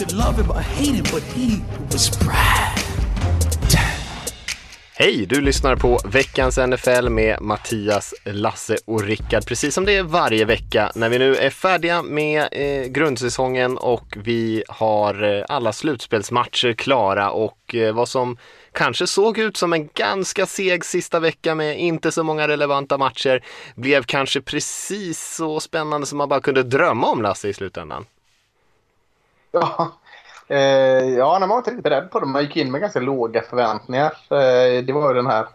Could love him or hate him, but he was Brad. Hej! Du lyssnar på veckans NFL med Mattias, Lasse och Rickard. Precis som det är varje vecka när vi nu är färdiga med eh, grundsäsongen och vi har eh, alla slutspelsmatcher klara och eh, vad som kanske såg ut som en ganska seg sista vecka med inte så många relevanta matcher blev kanske precis så spännande som man bara kunde drömma om Lasse i slutändan. Ja, eh, ja man var inte riktigt beredd på det. Man gick in med ganska låga förväntningar. Eh, det var ju den här,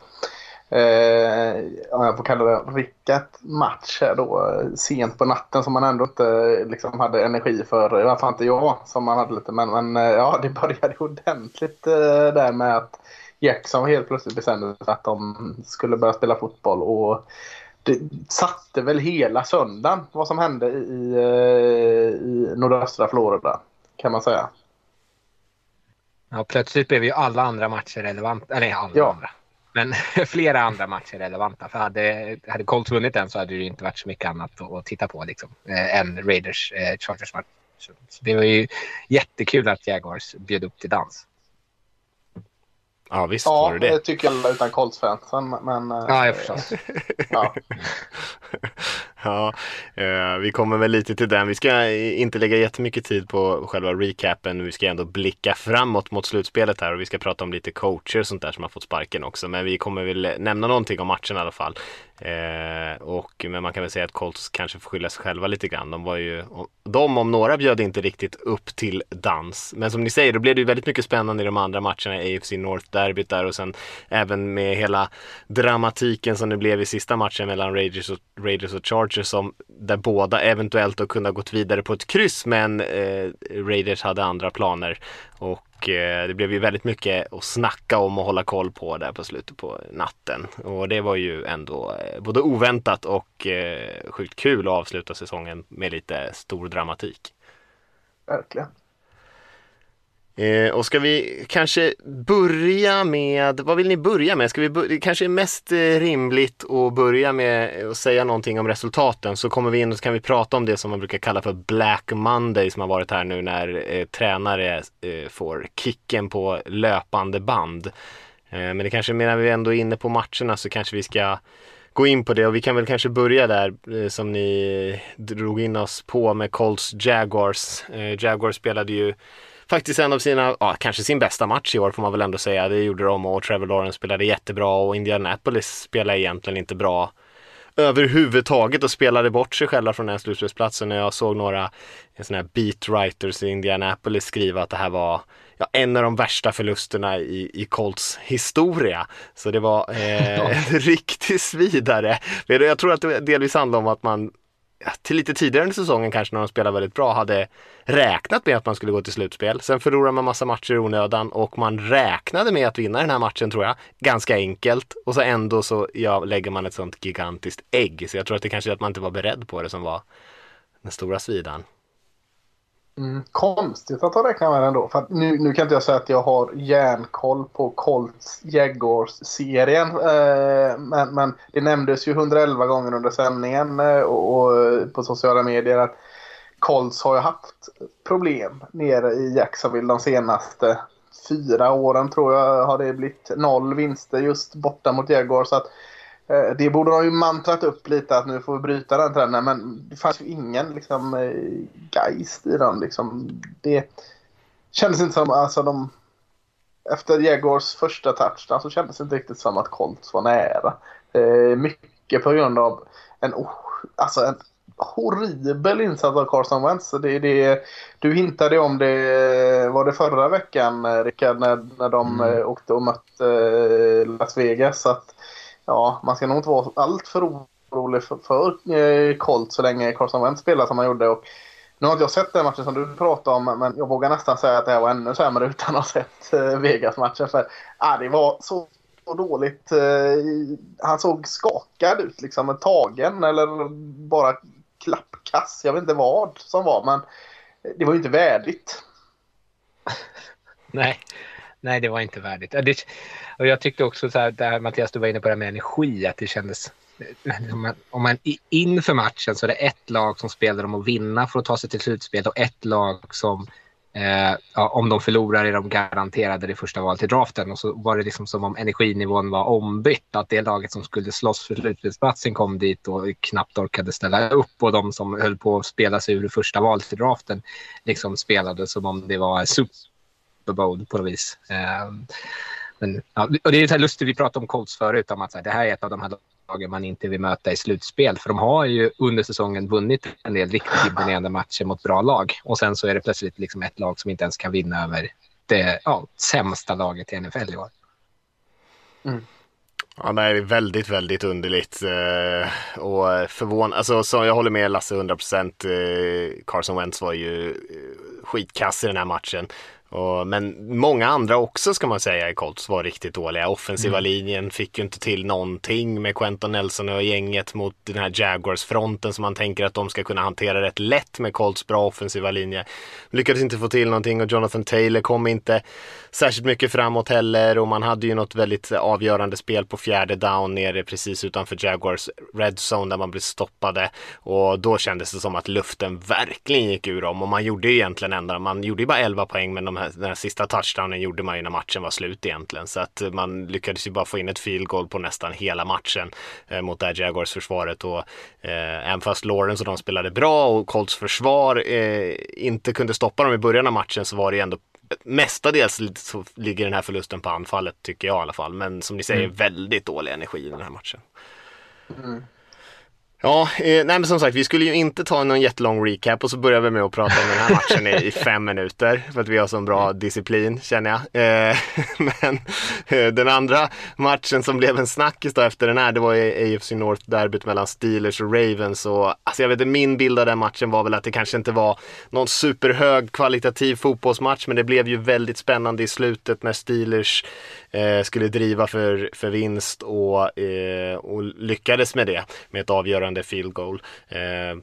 eh, om jag får kalla det rickat match här då, eh, sent på natten som man ändå inte eh, liksom, hade energi för. I alla fall inte jag som man hade lite. Men, men eh, ja, det började ordentligt eh, där med att Jackson helt plötsligt bestämde sig för att de skulle börja spela fotboll. Och det satte väl hela söndagen vad som hände i, i nordöstra Florida kan man säga. Ja, plötsligt blev ju alla andra matcher relevanta. Eller alla Ja. andra. Men flera andra matcher relevanta. För hade, hade Colts vunnit den så hade det ju inte varit så mycket annat att, titta på liksom, eh, än Raiders eh, Chargers match. Så det var ju jättekul att Jaguars bjöd upp till dans. Ja, visst Ja, var det det. det tycker alla utan Colts-fansen. Men, eh, Ja, jag förstås. ja. Ja, eh, vi kommer väl lite till den. Vi ska inte lägga jättemycket tid på själva recapen. Vi ska ändå blicka framåt mot slutspelet här och vi ska prata om lite coacher och sånt där som har fått sparken också. Men vi kommer väl nämna någonting om matchen i alla fall. Eh, och, men man kan väl säga att Colts kanske får skylla sig själva lite grann. De var ju, de om några bjöd inte riktigt upp till dans. Men som ni säger, då blev det ju väldigt mycket spännande i de andra matcherna, AFC North-derbyt där och sen även med hela dramatiken som det blev i sista matchen mellan Raiders och, Raiders och Chargers som där båda eventuellt då kunde ha gått vidare på ett kryss men eh, Raiders hade andra planer och eh, det blev ju väldigt mycket att snacka om och hålla koll på där på slutet på natten och det var ju ändå eh, både oväntat och eh, sjukt kul att avsluta säsongen med lite stor dramatik. Verkligen. Eh, och ska vi kanske börja med, vad vill ni börja med? Ska vi börja, det kanske är mest eh, rimligt att börja med att säga någonting om resultaten så kommer vi in och så kan vi prata om det som man brukar kalla för Black Monday som har varit här nu när eh, tränare eh, får kicken på löpande band. Eh, men det kanske medan vi ändå är inne på matcherna så kanske vi ska gå in på det och vi kan väl kanske börja där eh, som ni eh, drog in oss på med Colts Jaguars. Eh, Jaguars spelade ju faktiskt en av sina, ja, kanske sin bästa match i år får man väl ändå säga. Det gjorde de och Trevor Lawrence spelade jättebra och Indianapolis spelade egentligen inte bra överhuvudtaget och spelade bort sig själva från den slutspelsplatsen. När jag såg några såna här beat writers i Indianapolis skriva att det här var ja, en av de värsta förlusterna i, i Colts historia. Så det var eh, en riktig svidare. Jag tror att det delvis handlar om att man till lite tidigare under säsongen kanske när de spelade väldigt bra hade räknat med att man skulle gå till slutspel. Sen förlorade man massa matcher i onödan och man räknade med att vinna den här matchen tror jag. Ganska enkelt och så ändå så ja, lägger man ett sånt gigantiskt ägg. Så jag tror att det kanske är att man inte var beredd på det som var den stora svidan. Mm, konstigt att de räknar med den då. För att nu, nu kan inte jag säga att jag har järnkoll på Colts Jaguars-serien. Eh, men, men det nämndes ju 111 gånger under sändningen eh, och, och på sociala medier att Colts har ju haft problem nere i Jacksonville de senaste fyra åren tror jag har det blivit noll vinster just borta mot Jaguars. Så att, eh, det borde de ju mantrat upp lite att nu får vi bryta den trenden. Men det fanns ju ingen liksom, eh, geist i dem. Liksom. Det kändes inte som... Alltså, de, efter Jaguars första touchdown så kändes det inte riktigt som att Colts var nära. Eh, mycket på grund av en, oh, alltså en horribel insats av Carson Wentz. Det, det, du hintade om det, var det förra veckan eh, Rickard, när, när de Mm. eh, åkte och mötte eh, Las Vegas. Att, ja, man ska nog inte vara allt för orolig för, för eh, Colt så länge Carson Wentz spelar som han gjorde. Och Nu har inte jag sett den matchen som du pratade om, men jag vågar nästan säga att det här var ännu sämre utan att ha sett eh, Vegas-matchen. För ah, det var så, så dåligt. Eh, han såg skakad ut, liksom tagen eller bara klappkass. Jag vet inte vad som var, men det var ju inte värdigt. Nej. Nej, det var inte värdigt. Det, och jag tyckte också så här, där Mattias, du var inne på det här med energi, att det kändes om man inför matchen så är det ett lag som spelar om att vinna för att ta sig till slutspel och ett lag som eh, ja, om de förlorar är de garanterade det första valet i draften. Och så var det liksom som om energinivån var ombytt. Att det laget som skulle slåss för slutspelsplatsen kom dit och knappt orkade ställa upp. Och de som höll på att spela sig ur första valet i draften liksom spelade som om det var Super Bowl på något vis. Eh, men, ja, och det är så lustigt, vi pratade om Colts förut, om att här, det här är ett av de här lagen man inte vill möta i slutspel. För de har ju under säsongen vunnit en del riktigt imponerande matcher mot bra lag. Och sen så är det plötsligt liksom ett lag som inte ens kan vinna över det ja, sämsta laget i NFL i år. Mm. Ja, det är väldigt, väldigt underligt eh, och förvånande. Alltså, så jag håller med Lasse 100 procent. Eh, Carson Wentz var ju eh, skitkass i den här matchen. Och, men många andra också ska man säga i Colts var riktigt dåliga. Offensiva mm. linjen fick ju inte till någonting med Quentin Nelson och gänget mot den här Jaguars-fronten som man tänker att de ska kunna hantera rätt lätt med Colts bra offensiva linje. Lyckades inte få till någonting och Jonathan Taylor kom inte särskilt mycket framåt heller och man hade ju något väldigt avgörande spel på fjärde down nere precis utanför Jaguars red zone där man blev stoppade och då kändes det som att luften verkligen gick ur dem och man gjorde ju egentligen ändå, man gjorde ju bara 11 poäng men de här, den här sista touchdownen gjorde man ju när matchen var slut egentligen så att man lyckades ju bara få in ett field goal på nästan hela matchen eh, mot det här Jaguars försvaret och eh, även fast Lawrence och de spelade bra och Colts försvar eh, inte kunde stoppa dem i början av matchen så var det ju ändå mestadels så ligger den här förlusten på anfallet tycker jag i alla fall. Men som ni säger, mm. väldigt dålig energi i den här matchen. Mm. Ja, eh, nej men som sagt, vi skulle ju inte ta någon jättelång recap och så börjar vi med att prata om den här matchen i, i fem minuter för att vi har sån bra disciplin känner jag. Eh, men eh, den andra matchen som blev en snackis då efter den här, det var ju AFC North-derbyt mellan Steelers och Ravens och alltså jag vet inte, min bild av den matchen var väl att det kanske inte var någon superhög kvalitativ fotbollsmatch men det blev ju väldigt spännande i slutet när Steelers eh, skulle driva för, för vinst och, eh, och lyckades med det med ett avgörande field goal eh,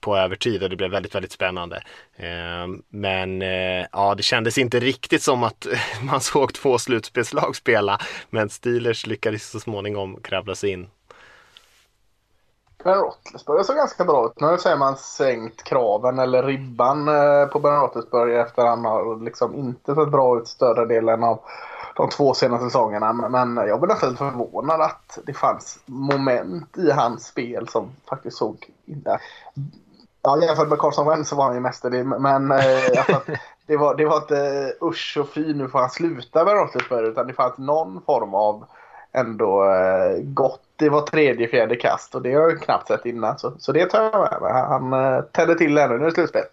på övertid och det blev väldigt, väldigt spännande. Eh, men eh, ja, det kändes inte riktigt som att man såg två slutspelslag spela, men Steelers lyckades så småningom kravla sig in. Ben Roethlisberger såg ganska bra ut. Nu säger man sänkt kraven eller ribban eh, på Ben Roethlisberger efter han har liksom inte sett bra ut större delen av de två senaste säsongerna. Men jag blev nästan förvånad att det fanns moment i hans spel som faktiskt såg... Ja, jämfört med Carson Wentz så var han ju mästerlig. Men eh, det, var, det var inte usch och fy nu får han sluta med Roethlisberger. Utan det fanns någon form av ändå eh, gott. Det var tredje, fjärde kast och det har jag knappt sett innan. Så, så det tar jag med mig. Han eh, tände till ännu nu i slutspel.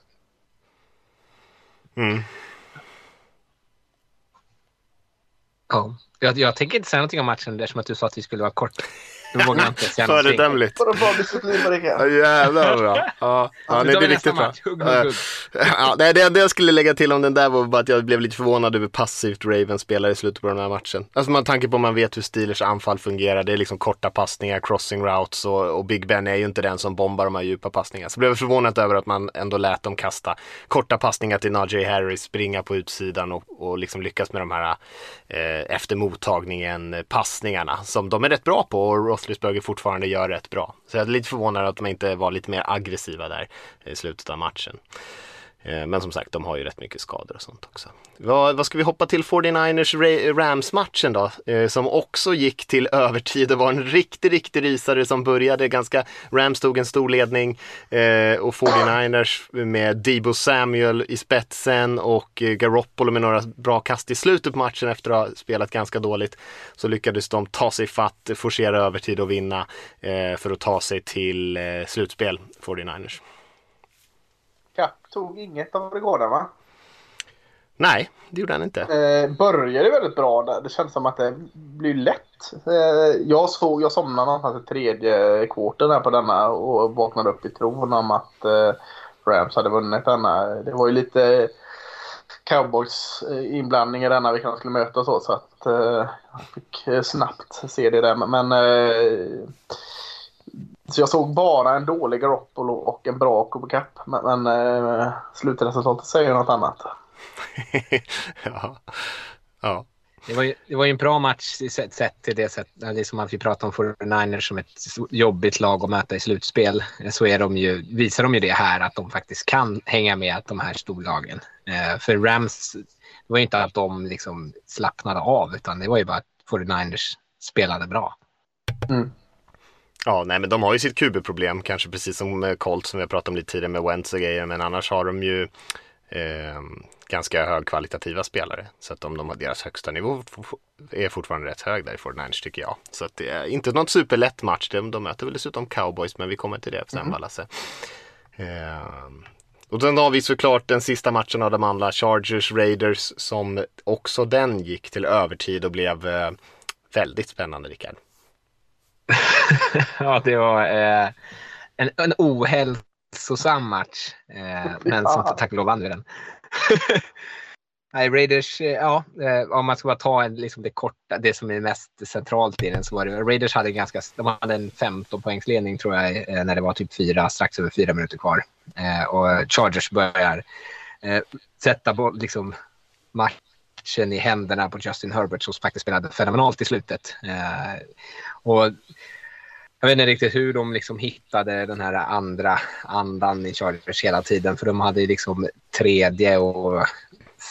Mm. Ja. Jag, jag tänker inte säga någonting om matchen eftersom att du sa att vi skulle vara kort. Då vågar jag inte säga någonting. Föredömligt. Ja, jävlar bra. Ja, ja, ja det blir riktigt bra. Ja, det, det enda jag skulle lägga till om den där var bara att jag blev lite förvånad över passivt Ravens spelar i slutet på den här matchen. Alltså med tanke på att man vet hur Steelers anfall fungerar. Det är liksom korta passningar, crossing routes och, och Big Ben är ju inte den som bombar de här djupa passningarna. Så blev jag förvånad över att man ändå lät dem kasta korta passningar till Najee Harris, springa på utsidan och, och liksom lyckas med de här eh, efter mottagningen eh, passningarna som de är rätt bra på och Roethlisberger fortfarande gör rätt bra. Så jag är lite förvånad att de inte var lite mer aggressiva där i slutet av matchen. Eh, men som sagt, de har ju rätt mycket skador och sånt också. Vad, vad ska vi hoppa till 49ers Rams-matchen då? Eh, som också gick till övertid och var en riktig, riktig rysare som började ganska... Rams tog en stor ledning eh, och 49ers med Debo Samuel i spetsen och Garoppolo med några bra kast i slutet på matchen efter att ha spelat ganska dåligt. Så lyckades de ta sig fatt, forcera övertid och vinna för att ta sig till slutspel, 49ers tog inget av rekorden va? Nej, det gjorde han inte. Eh, började väldigt bra där. Det kändes som att det blir lätt. Eh, jag, såg, jag somnade någonstans i tredje kvarten här på denna och vaknade upp i tron om att eh, Rams hade vunnit denna. Det var ju lite cowboys eh, inblandning i denna vilka de skulle möta och så. Så att eh, jag fick eh, snabbt se det där. Men eh, så jag såg bara en dålig Garoppolo och en bra Cooper Cup. Men, men eh, slutresultatet säger något annat. ja. ja. Det var, ju, det var ju en bra match sett, sett till det sättet. Det är som att vi pratar om 49ers som ett jobbigt lag att möta i slutspel. Så är de ju, visar de ju det här att de faktiskt kan hänga med de här storlagen. Eh, för Rams, det var ju inte att de liksom slappnade av utan det var ju bara att 49ers spelade bra. Mm. Ja, nej men de har ju sitt QB-problem kanske precis som Colts som vi har pratat om lite tidigare med Wentz och grejer men annars har de ju eh, ganska högkvalitativa spelare. Så att om de har deras högsta nivå är fortfarande rätt hög där i 49ers tycker jag. Så att det är inte något superlätt match. De, de möter väl dessutom cowboys men vi kommer till det sen mm. Eh, och sen har vi såklart den sista matchen av de andra, Chargers Raiders, som också den gick till övertid och blev eh, väldigt spännande, Rickard. Ja, det var eh, en, en ohälsosam match. Eh, men som tack och lov vann vi den. Nej, Raiders, eh, ja, eh, om man ska bara ta en, liksom det korta, det som är mest centralt i den så var det, Raiders hade ganska, de hade en 15 poängsledning tror jag eh, när det var typ fyra, strax över fyra minuter kvar. Och Chargers börjar sätta liksom matchen i händerna på Justin Herbert som faktiskt spelade fenomenalt i slutet. Och jag vet inte riktigt hur de liksom hittade den här andra andan i Chargers hela tiden. För de hade ju liksom tredje och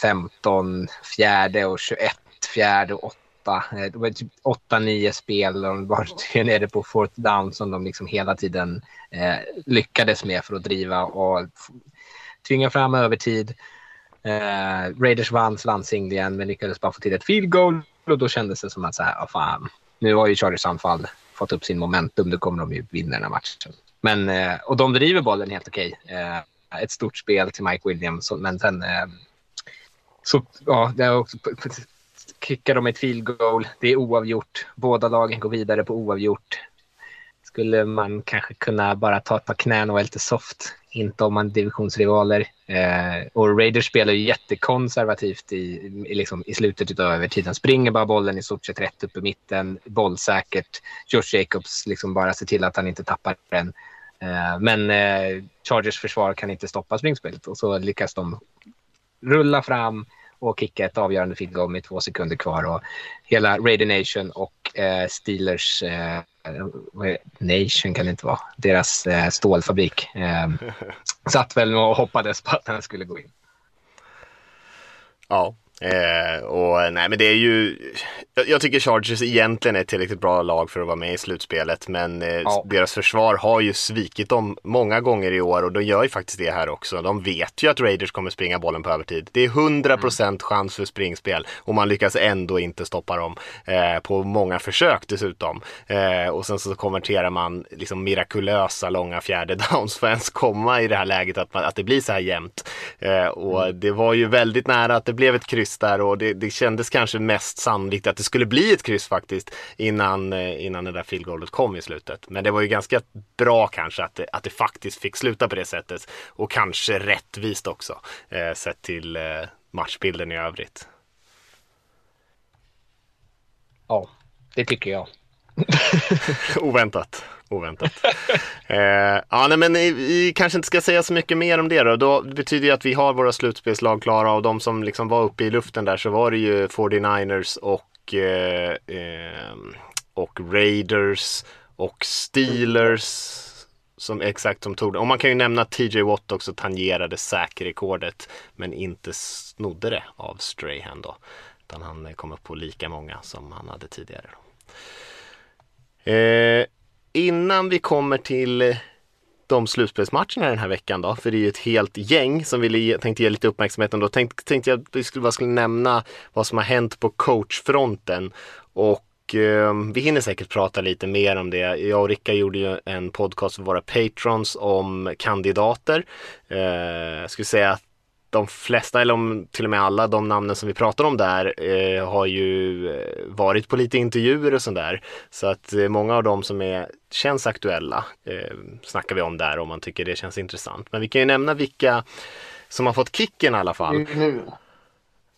15 fjärde och 21 fjärde och 8. Eh, det var typ 8-9 spel. De var nere på fourth down som de liksom hela tiden eh, lyckades med för att driva och tvinga fram övertid. Eh, Raiders vann landsingligen men lyckades bara få till ett field goal och då kändes det som att så här, oh, fan, nu har ju Chargers anfall fått upp sin momentum, då kommer de ju vinna den här matchen. Men, eh, och de driver bollen helt okej. Eh, ett stort spel till Mike Williams, men sen eh, så ja, det är också, kickar de ett field goal. Det är oavgjort. Båda lagen går vidare på oavgjort. Skulle man kanske kunna bara ta ett par knän och vara lite soft. Inte om man är divisionsrivaler. Eh, och Raiders spelar ju jättekonservativt i, i, liksom, i slutet av övertiden. Springer bara bollen i stort sett rätt upp i mitten. Bollsäkert. Josh Jacobs liksom bara ser till att han inte tappar den. Eh, men eh, Chargers försvar kan inte stoppa springspelet och så lyckas de rulla fram och kicka ett avgörande field goal med två sekunder kvar. Och hela Raider Nation och eh, Steelers eh, Nation kan det inte vara. Deras eh, stålfabrik. Eh, satt väl och hoppades på att den skulle gå in. Ja, Eh, och nej men det är ju, jag, jag, tycker Chargers egentligen är ett tillräckligt bra lag för att vara med i slutspelet. Men eh, ja. deras försvar har ju svikit dem många gånger i år och de gör ju faktiskt det här också. De vet ju att Raiders kommer springa bollen på övertid. Det är 100% mm. chans för springspel och man lyckas ändå inte stoppa dem eh, på många försök dessutom. Eh, och sen så konverterar man liksom mirakulösa långa fjärde downs för att ens komma i det här läget att, man, att det blir så här jämnt. Eh, och mm. det var ju väldigt nära att det blev ett kryss kryss där och det, det kändes kanske mest sannolikt att det skulle bli ett kryss faktiskt innan, eh, innan det där field kom i slutet. Men det var ju ganska bra kanske att det, att det faktiskt fick sluta på det sättet och kanske rättvist också eh, sett till eh, matchbilden i övrigt. Ja, det tycker jag. Oväntat oväntat. eh, ja, nej, men vi kanske inte ska säga så mycket mer om det då. Då betyder det att vi har våra slutspelslag klara och de som liksom var uppe i luften där så var det ju 49ers och, eh, eh, och Raiders och Steelers som exakt som tog det. Och man kan ju nämna att TJ Watt också tangerade säkerrekordet men inte snodde det av Strahan då. Utan han kom upp på lika många som han hade tidigare. Eh, innan vi kommer till eh, de slutspelsmatcherna den här veckan då, för det är ju ett helt gäng som vi tänkte ge lite uppmärksamhet ändå. Tänk, tänkte jag att vi skulle, skulle nämna vad som har hänt på coachfronten. Och eh, vi hinner säkert prata lite mer om det. Jag och Ricka gjorde ju en podcast för våra patrons om kandidater. Eh, jag skulle säga att de flesta, eller om till och med alla de namnen som vi pratar om där eh, har ju eh, varit på lite intervjuer och sådär. Så att eh, många av dem som är, känns aktuella eh, snackar vi om där om man tycker det känns intressant. Men vi kan ju nämna vilka som har fått kicken i alla fall. Det är nu,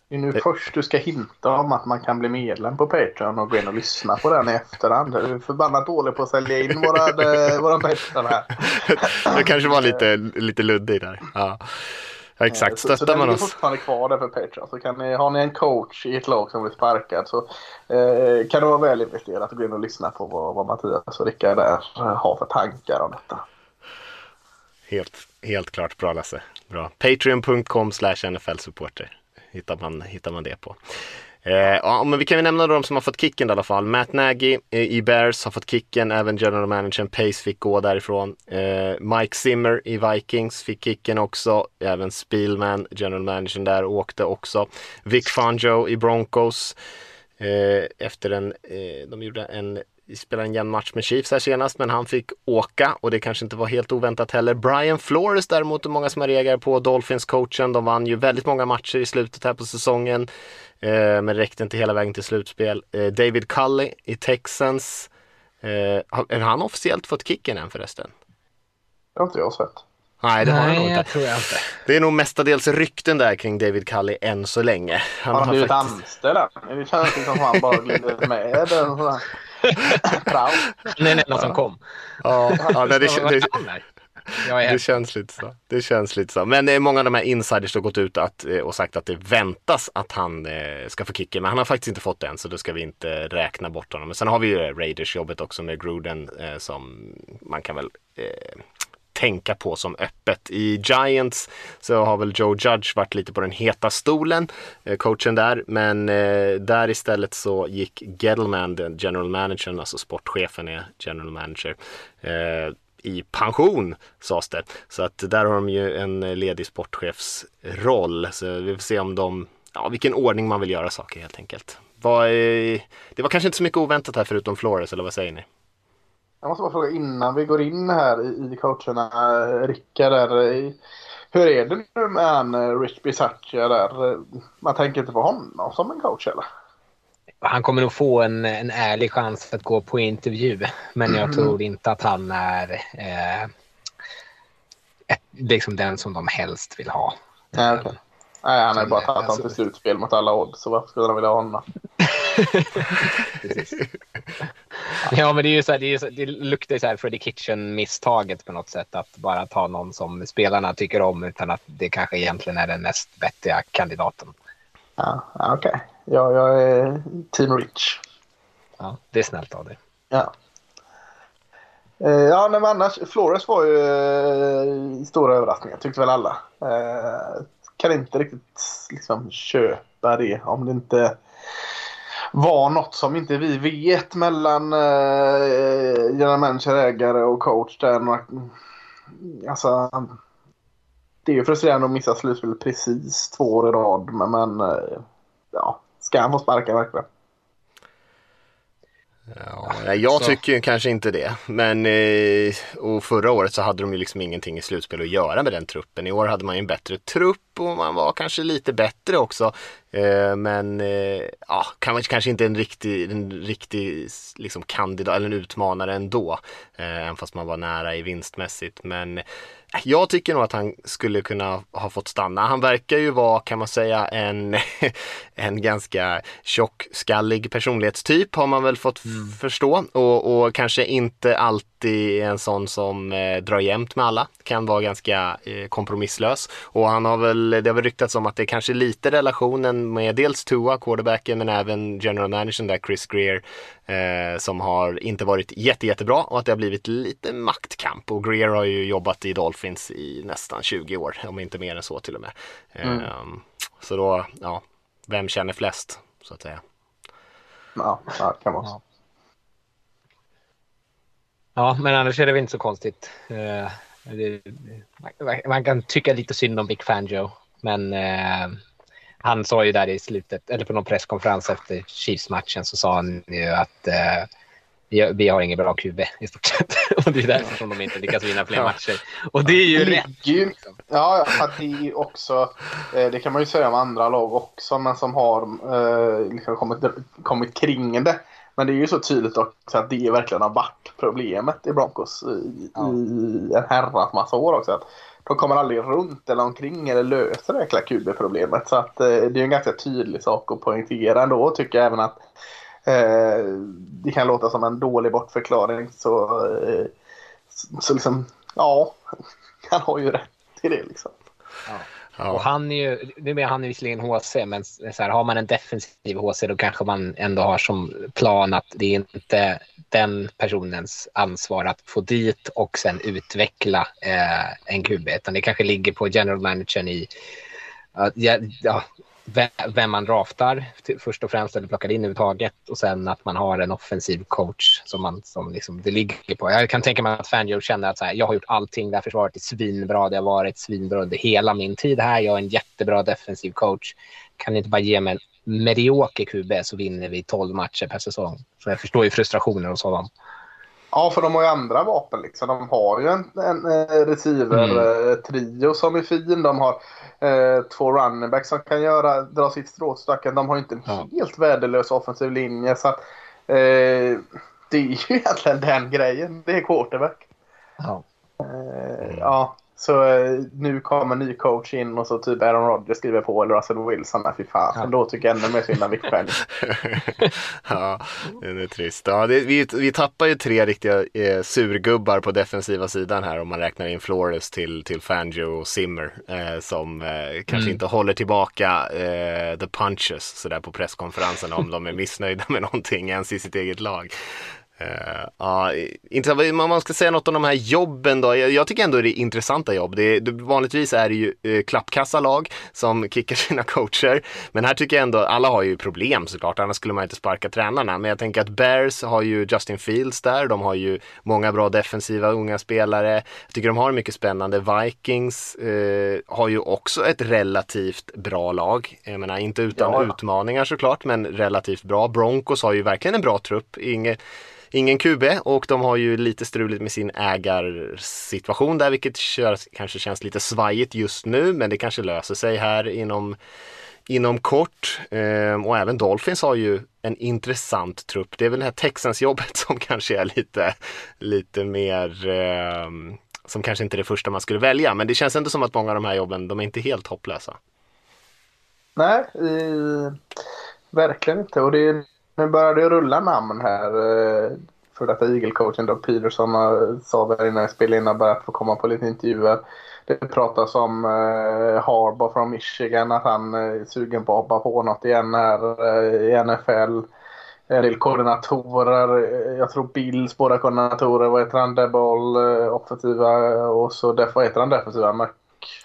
det är nu först du ska hinta om att man kan bli medlem på Patreon och gå in och lyssna på den i efterhand. Du är förbannat dålig på att sälja in våra, våra Patreon här. det kanske var lite, lite luddig där. Ja. Ja, exakt, Så, så stöttar den man oss. fortfarande kvar där för Patreon. Så kan ni, har ni en coach i ett lag som blir sparkad så eh, kan det vara väl investerat att gå in och lyssna på vad, vad Mattias och Rickard där eh, har för tankar om detta. Helt, helt klart bra Lasse. Bra. Patreon.com slash NFL-supporter hittar man, hittar man det på. Eh, ja, men vi kan ju nämna de som har fått kicken i alla fall. Matt Nagy eh, i Bears har fått kicken, även general managern Pace fick gå därifrån. Eh, Mike Zimmer i Vikings fick kicken också, även Spielman, general managern där, åkte också. Vic Fangio i Broncos eh, efter en, eh, de gjorde en spelade en jämn match med Chiefs här senast, men han fick åka och det kanske inte var helt oväntat heller. Brian Flores däremot, och många som har reagerat på, Dolphins-coachen, de vann ju väldigt många matcher i slutet här på säsongen, eh, men räckte inte hela vägen till slutspel. Eh, David Cully i Texans, eh, har har han officiellt fått kicken än förresten? Det har inte jag sett. Nej, det har han nog Nej, inte. jag tror jag inte. Det är nog mestadels rykten där kring David Cully än så länge. Han Har han blivit faktiskt- anställd? Det känns som att han bara glidit med. Prao. Nej, nej, någon som kom. Ja, ja nej, det, det, han är Det känns lite så. Det känns lite så. Men många av de här insiders har gått ut att, eh, och sagt att det väntas att han eh, ska få kicken. Men han har faktiskt inte fått den så då ska vi inte räkna bort honom. Men sen har vi ju eh, Raiders-jobbet också med Gruden som man kan väl eh, tänka på som öppet. I Giants så har väl Joe Judge varit lite på den heta stolen, eh, coachen där. Men eh, där istället så gick Gettleman, den general managern, alltså sportchefen är general manager, eh, i pension sades det. Så att där har de ju en ledig sportchefsroll. Så vi får se om de, ja vilken ordning man vill göra saker helt enkelt. Var, det var kanske inte så mycket oväntat här förutom Flores, eller vad säger ni? Jag måste bara fråga innan vi går in här i, i coacherna. Rickard där. Hur är det nu med han eh, Rich Bisaccia där? Man tänker inte på honom som en coach eller? Han kommer nog få en, en ärlig chans att gå på intervju. Men jag tror inte att han är eh, ett, liksom den som de helst vill ha. Nej, okej. Nej, han har bara tagit Alltså- honom till slutspel mot alla odds. Så varför skulle de vilja ha honom? Ja, men det, är ju så här, det, är ju så, det luktar ju så här Freddie Kitchen-misstaget på något sätt. Att bara ta någon som spelarna tycker om utan att det kanske egentligen är den mest vettiga kandidaten. Ja, okej. Ja, jag är Team Rich. Ja, det är snällt av dig. Ja. Eh, Ja, men annars. Flores var ju eh, stora överraskningar, tyckte väl alla. Eh, kan inte riktigt liksom köpa det om det inte var något som inte vi vet mellan eh, general manager, ägare och coach. Där. Några- Alltså, det är ju frustrerande att missa slutspel precis två år i rad. Men, men eh, ja, ska han få sparka verkligen? Ja, jag så- tycker kanske inte det. Men eh, och förra året så hade de ju liksom ingenting i slutspel att göra med den truppen. I år hade man ju en bättre trupp och man var kanske lite bättre också. Eh, men eh, ja, kanske inte en riktig, en riktig liksom kandidat eller en utmanare ändå. Även fast man var nära i vinstmässigt. Men jag tycker nog att han skulle kunna ha fått stanna. Han verkar ju vara, kan man säga, en, en ganska tjockskallig personlighetstyp har man väl fått f- förstå. Och, och kanske inte alltid en sån som eh, drar jämnt med alla. Kan vara ganska eh, kompromisslös. Och han har väl, det har väl ryktats om att det är kanske lite relationen med dels Tua, quarterbacken, men även general managern där, Chris Greer, eh, som har inte varit jätte, jättebra och att det har blivit lite maktkamp. Och Greer har ju jobbat i Dolphins i nästan 20 år, om inte mer än så till och med. Mm. Ehm, så då, ja, vem känner flest, så att säga. Ja, ja kan vara. Ja. Ja, men annars är det väl inte så konstigt. Eh, det, man, man kan tycka lite synd om Big Fangio, men eh, han sa ju där i slutet, eller på någon presskonferens efter Chiefs-matchen så sa han ju att eh, vi, har ingen bra QB i stort sett. Och det är därför som de inte lyckas vinna fler matcher. Och det är ju Det rätt. ju, ja, att det också, eh, det kan man ju säga om andra lag också, men som har eh, liksom kommit, kommit kring det. Men det är ju så tydligt också att det verkligen har varit problemet i Broncos i, Ja. i en herrans massa år också. Att de kommer aldrig runt eller omkring eller löser det jäkla QB-problemet. Så att, eh, det är en ganska tydlig sak att poängtera ändå. Tycker jag även att eh, det kan låta som en dålig bortförklaring. Så, eh, så, så liksom, ja, han har ju rätt i det liksom. Ja. Ja. han är ju, nu är han visserligen HC, men så här, har man en defensiv HC då kanske man ändå har som plan att det är inte den personens ansvar att få dit och sen utveckla eh, en QB, utan det kanske ligger på general managern i ja, ja, vem, man draftar till- först och främst eller plockar in överhuvudtaget och sen att man har en offensiv coach som, man, som liksom det ligger på. Jag kan tänka mig att Fangio känner att så här, jag har gjort allting, det här försvaret är svinbra, det har varit svinbra under hela min tid här, jag är en jättebra defensiv coach. Kan ni inte bara ge mig en medioker QB så vinner vi 12 matcher per säsong. Så jag förstår ju frustrationen hos honom. Ja, för de har ju andra vapen liksom. De har ju en, en eh, receiver-trio som är fin. De har eh, två running backs som kan göra, dra sitt strå till. De har ju inte en Ja. helt värdelös offensiv linje. Så att, eh, det är ju egentligen den grejen. Det är quarterback. Ja. Eh, ja, så eh, nu kommer en ny coach in och så typ Aaron Rodgers skriver på eller Russell Wilson. Nej, fy fan. Ja. Då tycker jag ännu mer synd om Vic Fangio. ja, det är trist. Ja, det, vi, vi tappar ju tre riktiga eh, surgubbar på defensiva sidan här om man räknar in Flores till, till Fangio och Zimmer eh, som eh, kanske Mm. inte håller tillbaka eh, the punches sådär på presskonferenserna om de är missnöjda med någonting ens i sitt eget lag. Uh, ja, intressant. Om man ska säga något om de här jobben då. Jag, jag tycker ändå det är intressanta jobb. Det är, det, vanligtvis är det ju uh, klappkassalag som kickar sina coacher. Men här tycker jag ändå, alla har ju problem såklart, annars skulle man inte sparka tränarna. Men jag tänker att Bears har ju Justin Fields där, de har ju många bra defensiva unga spelare. Jag tycker de har mycket spännande. Vikings uh, har ju också ett relativt bra lag. Jag menar, inte utan Ja. utmaningar såklart, men relativt bra. Broncos har ju verkligen en bra trupp. Inget Ingen QB och de har ju lite struligt med sin ägarsituation där vilket kanske känns lite svajigt just nu men det kanske löser sig här inom, inom kort. Ehm, och även Dolphins har ju en intressant trupp. Det är väl det här Texans-jobbet som kanske är lite, lite mer ehm, som kanske inte är det första man skulle välja men det känns ändå som att många av de här jobben de är inte helt hopplösa. Nej, eh, verkligen inte. Och det, nu börjar det rulla namn här. Eh, för detta Eagle-coachen Doug Peterson eh, sa där innan jag spelade in och börjat få komma på lite intervjuer. Det pratas om eh, Harbaugh från Michigan, att han eh, är sugen på att hoppa på något igen här i NFL. En del koordinatorer, jag tror Bills båda koordinatorer, vad heter han, Deboll, offensiva och så def, vad heter han defensiva?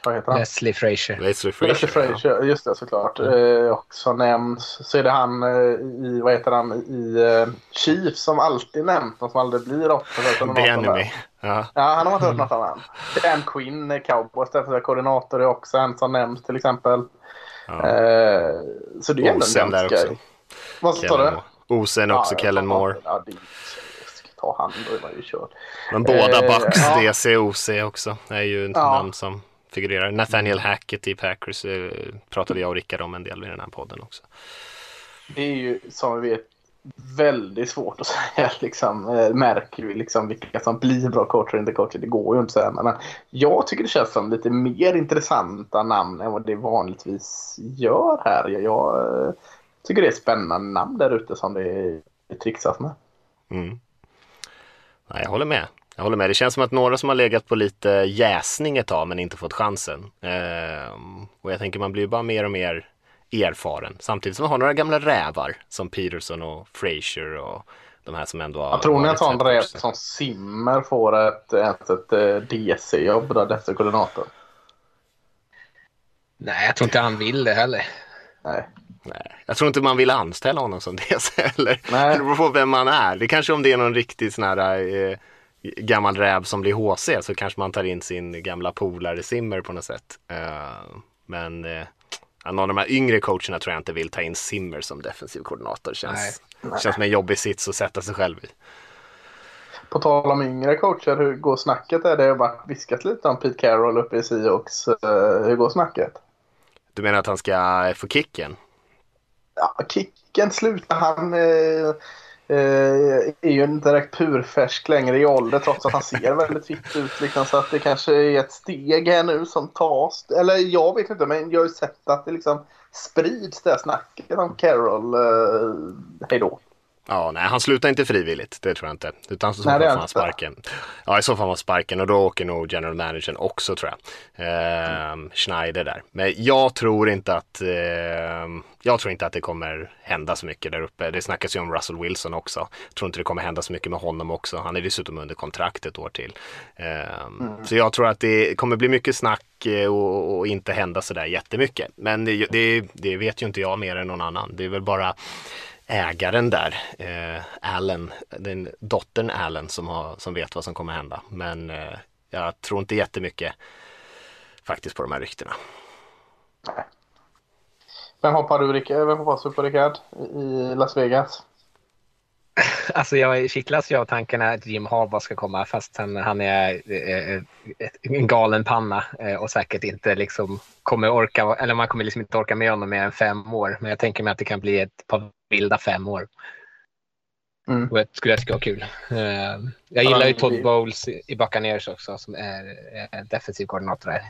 Vad heter han? Leslie Frazier. Leslie Fraser Frazier. Fraser, just det såklart. Eh, också nämns. Så är det han eh, i, vad heter han, i eh, Chief som alltid nämns som aldrig blir offensiv. The Enemy. Ja. Ja, han har inte hört något av han. Dan Quinn, eh, Cowboys defensiva koordinator, är också en som nämns till exempel. Ja. Eh, så det är ändå Osen en där också. Vad sa du? Osen också Ja, Kellen ja, Moore. Ja, det ta han, då är man ju körd. Men båda Eh, Bucks, ja. DC och OC också är ju Ja. namn som figurerar. Nathaniel Hackett i Packers eh, pratade jag och Rickard om en del i den här podden också. Det är ju som vi vet väldigt svårt att säga. Liksom, eh, märker vi liksom vilka som blir bra coacher och inte coacher. Det går ju inte att säga. Men jag tycker det känns som lite mer intressanta namn än vad det vanligtvis gör här. Jag, eh, tycker det är spännande namn där ute som det trixas med. Mm. Nej, jag håller med. Jag håller med. Det känns som att några som har legat på lite jäsning ett tag men inte fått chansen. Ehm, och jag tänker man blir ju bara mer och mer erfaren. Samtidigt som man har några gamla rävar som Peterson och Frazier och de här som ändå har Jag tror ni en varit sån räv som Simmer får ett, ett, ett eh, DC-jobb där efter koordinator? Nej, jag tror inte han vill det heller. Nej. Nej, jag tror inte man vill anställa honom som DC heller. Nej. Det beror på vem man är. Det kanske om det är någon riktig sån här eh, gammal räv som blir HC så kanske man tar in sin gamla polare Simmer på något sätt. Eh, men eh, någon av de här yngre coacherna tror jag inte vill ta in Simmer som defensiv koordinator. Känns, känns som en jobbig sits att sätta sig själv i. På tal om yngre coacher, hur går snacket? Är det har varit viskat lite om Pete Carroll uppe i Seahawks. Uh, hur går snacket? Du menar att han ska få kicken? Ja, kicken slutar han. Uh, är ju inte direkt purfärsk längre i ålder trots att han ser väldigt fitt ut. Liksom, så att det kanske är ett steg här nu som tas. Eller jag vet inte, men jag har ju sett att det liksom sprids det snacket om Carroll. Uh, hej då. Ja, nej, han slutar inte frivilligt. Det tror jag inte. Utan så fall får han sparken. Ja, i så fall han sparken och då åker nog general managern också tror jag. Eh, Schneider där. Men jag tror inte att eh, jag tror inte att det kommer hända så mycket där uppe. Det snackas ju om Russell Wilson också. Jag tror inte det kommer hända så mycket med honom också. Han är dessutom under kontrakt ett år till. Eh, mm. Så jag tror att det kommer bli mycket snack eh, och, och inte hända sådär jättemycket. Men det, det, det vet ju inte jag mer än någon annan. Det är väl bara ägaren där, eh, Allen, den dottern Allen som, har, som vet vad som kommer hända. Men eh, jag tror inte jättemycket faktiskt på de här ryktena. Vem hoppar du, Rickard? Eh, vem hoppas du på, Rickard, i Las Vegas? Alltså jag kittlas ju av tanken att Jim Harbaugh ska komma fast han, han är eh, en galen panna eh, och säkert inte liksom kommer orka, eller man kommer liksom inte orka med honom mer än fem år. Men jag tänker mig att det kan bli ett par vilda fem år. Mm. Och jag skulle tycka var kul. Eh, jag gillar ju Todd Bowles i Buccaneers också som är, är defensiv koordinator där.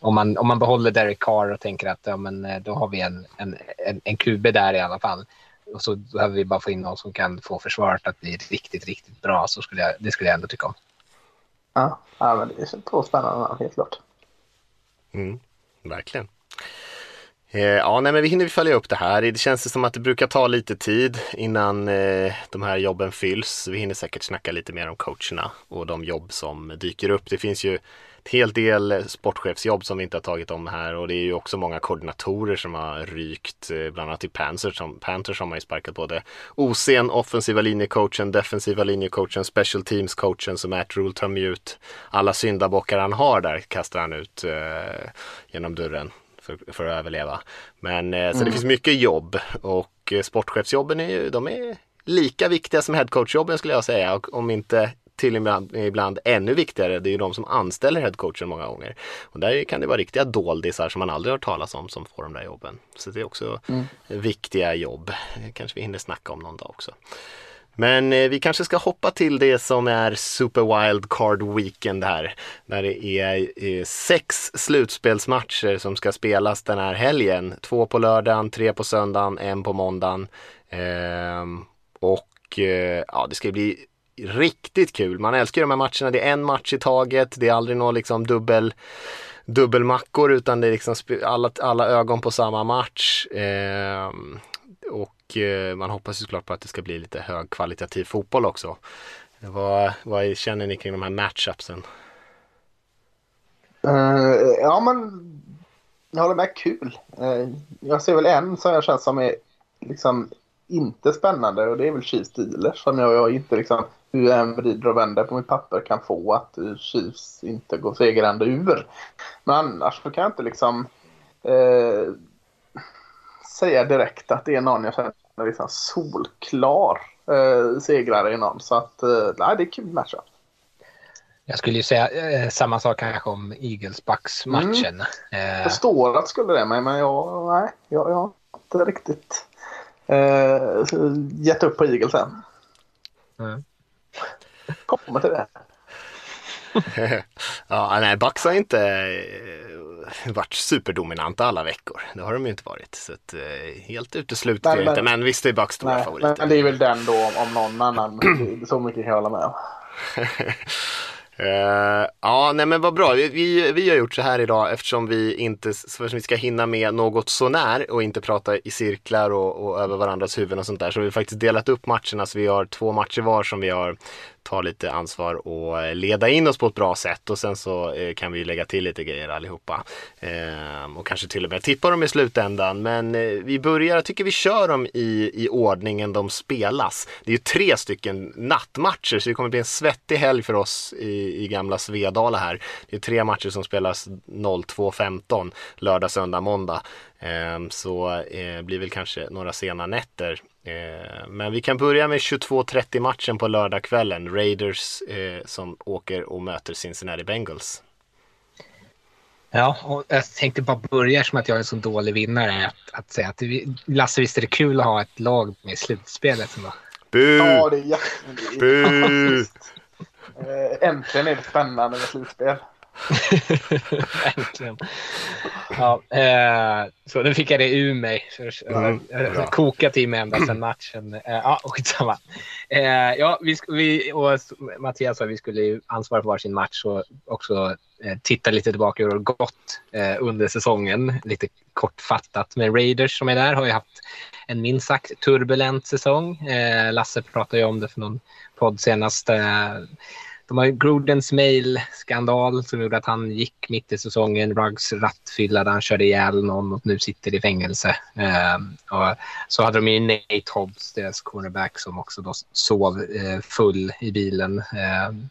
Om man, om man behåller Derek Carr och tänker att ja, men, då har vi en, en, en, en QB där i alla fall och så behöver vi bara få in någon som kan få försvaret att bli riktigt, riktigt bra. Så skulle jag, det skulle jag ändå tycka om. Ja, ja men det är två spännande helt klart. Mm, verkligen. Eh, ja, nej, men vi hinner följa upp det här. Det känns som att det brukar ta lite tid innan eh, de här jobben fylls. Vi hinner säkert snacka lite mer om coacherna och de jobb som dyker upp. Det finns ju hel del sportchefsjobb som vi inte har tagit om här och det är ju också många koordinatorer som har rykt, eh, bland annat i Panthers som, Panthers har man ju sparkat både OC'n, offensiva linjecoachen, defensiva linjecoachen, special teams coachen som Matt Rule tar ut. Alla syndabockar han har där kastar han ut eh, genom dörren för, för, att överleva. Men eh, så mm. det finns mycket jobb och eh, sportchefsjobben är ju, de är lika viktiga som headcoachjobben skulle jag säga och om inte till ibland, ibland ännu viktigare, det är ju de som anställer headcoachen många gånger. Och där kan det vara riktiga doldisar som man aldrig hört talas om som får de där jobben. Så det är också mm. viktiga jobb. Det kanske vi hinner snacka om någon dag också. Men eh, vi kanske ska hoppa till det som är Super Wild Card Weekend här. När det är eh, sex slutspelsmatcher som ska spelas den här helgen. Två på lördagen, tre på söndagen, en på måndagen. Eh, och eh, ja, det ska bli riktigt kul. Man älskar de här matcherna. Det är en match i taget. Det är aldrig någon liksom dubbel dubbelmackor utan det är liksom alla, alla ögon på samma match. Eh, och eh, man hoppas ju såklart på att det ska bli lite högkvalitativ fotboll också. Vad, vad känner ni kring de här matchupsen? Uh, ja men jag håller med, kul. Uh, jag ser väl en som jag känner som är liksom inte spännande och det är väl Chiefs Steelers som jag, jag inte liksom hur jag än vrider och vänder på mitt papper kan få att Chiefs inte går segrande ur. Men annars så kan jag inte liksom eh, säga direkt att det är någon jag känner liksom solklar eh, segrare i någon. Så att eh, nej, det är kul matchup. Jag skulle ju säga eh, samma sak kanske om Eagles-Bucks-matchen. Mm. Eh. Jag står att skulle det, men jag, nej, jag, jag har inte riktigt eh, gett upp på Eagles än. Mm kommer till det. ja, nej, Bucks har inte eh, varit superdominanta alla veckor. Det har de ju inte varit. Så att, eh, helt utesluter jag inte. Men visst är Bucks stora nej, favoriter. Men det är väl den då om någon annan. så mycket kan jag hålla med om. Uh, ja, nej men vad bra. Vi, vi, vi har gjort så här idag eftersom vi inte eftersom vi ska hinna med något sånär och inte prata i cirklar och, och över varandras huvuden och sånt där. Så vi har faktiskt delat upp matcherna så vi har två matcher var som vi har ta lite ansvar och eh, leda in oss på ett bra sätt och sen så eh, kan vi lägga till lite grejer allihopa. Ehm, och kanske till och med tippa dem i slutändan. Men eh, vi börjar, jag tycker vi kör dem i, i ordningen de spelas. Det är ju tre stycken nattmatcher så det kommer bli en svettig helg för oss i, i gamla Svedala här. Det är tre matcher som spelas 02.15 lördag, söndag, måndag. Ehm, så det blir väl kanske några sena nätter. Ehm, men vi kan börja med 22.30 matchen på lördagskvällen. Raiders eh, som åker och möter Cincinnati Bengals. Ja, och jag tänkte bara börja som att jag är en så dålig vinnare att, att säga att det, Lasse, visst är det kul att ha ett lag med i slutspelet? Som Bu! Ja, det är jätte... Bu! Eh, Äntligen är det spännande med slutspel. Äntligen. Ja, eh, så nu fick jag det ur mig. Jag har kokat i mig ända sedan matchen. Eh, ja, skitsamma. Eh, ja, vi, vi, och Mattias sa att vi skulle ansvara för varsin match och också eh, titta lite tillbaka hur det gått eh, under säsongen. Lite kortfattat. Men Raiders som är där har ju haft en minst sagt turbulent säsong. Eh, Lasse pratade ju om det för någon podd senast. De har ju Grudens mail-skandal som gjorde att han gick mitt i säsongen. Ruggs rattfylla där han körde ihjäl någon och nu sitter i fängelse. Ehm, och så hade de ju Nate Hobbs, deras cornerback, som också då sov eh, full i bilen. Ehm,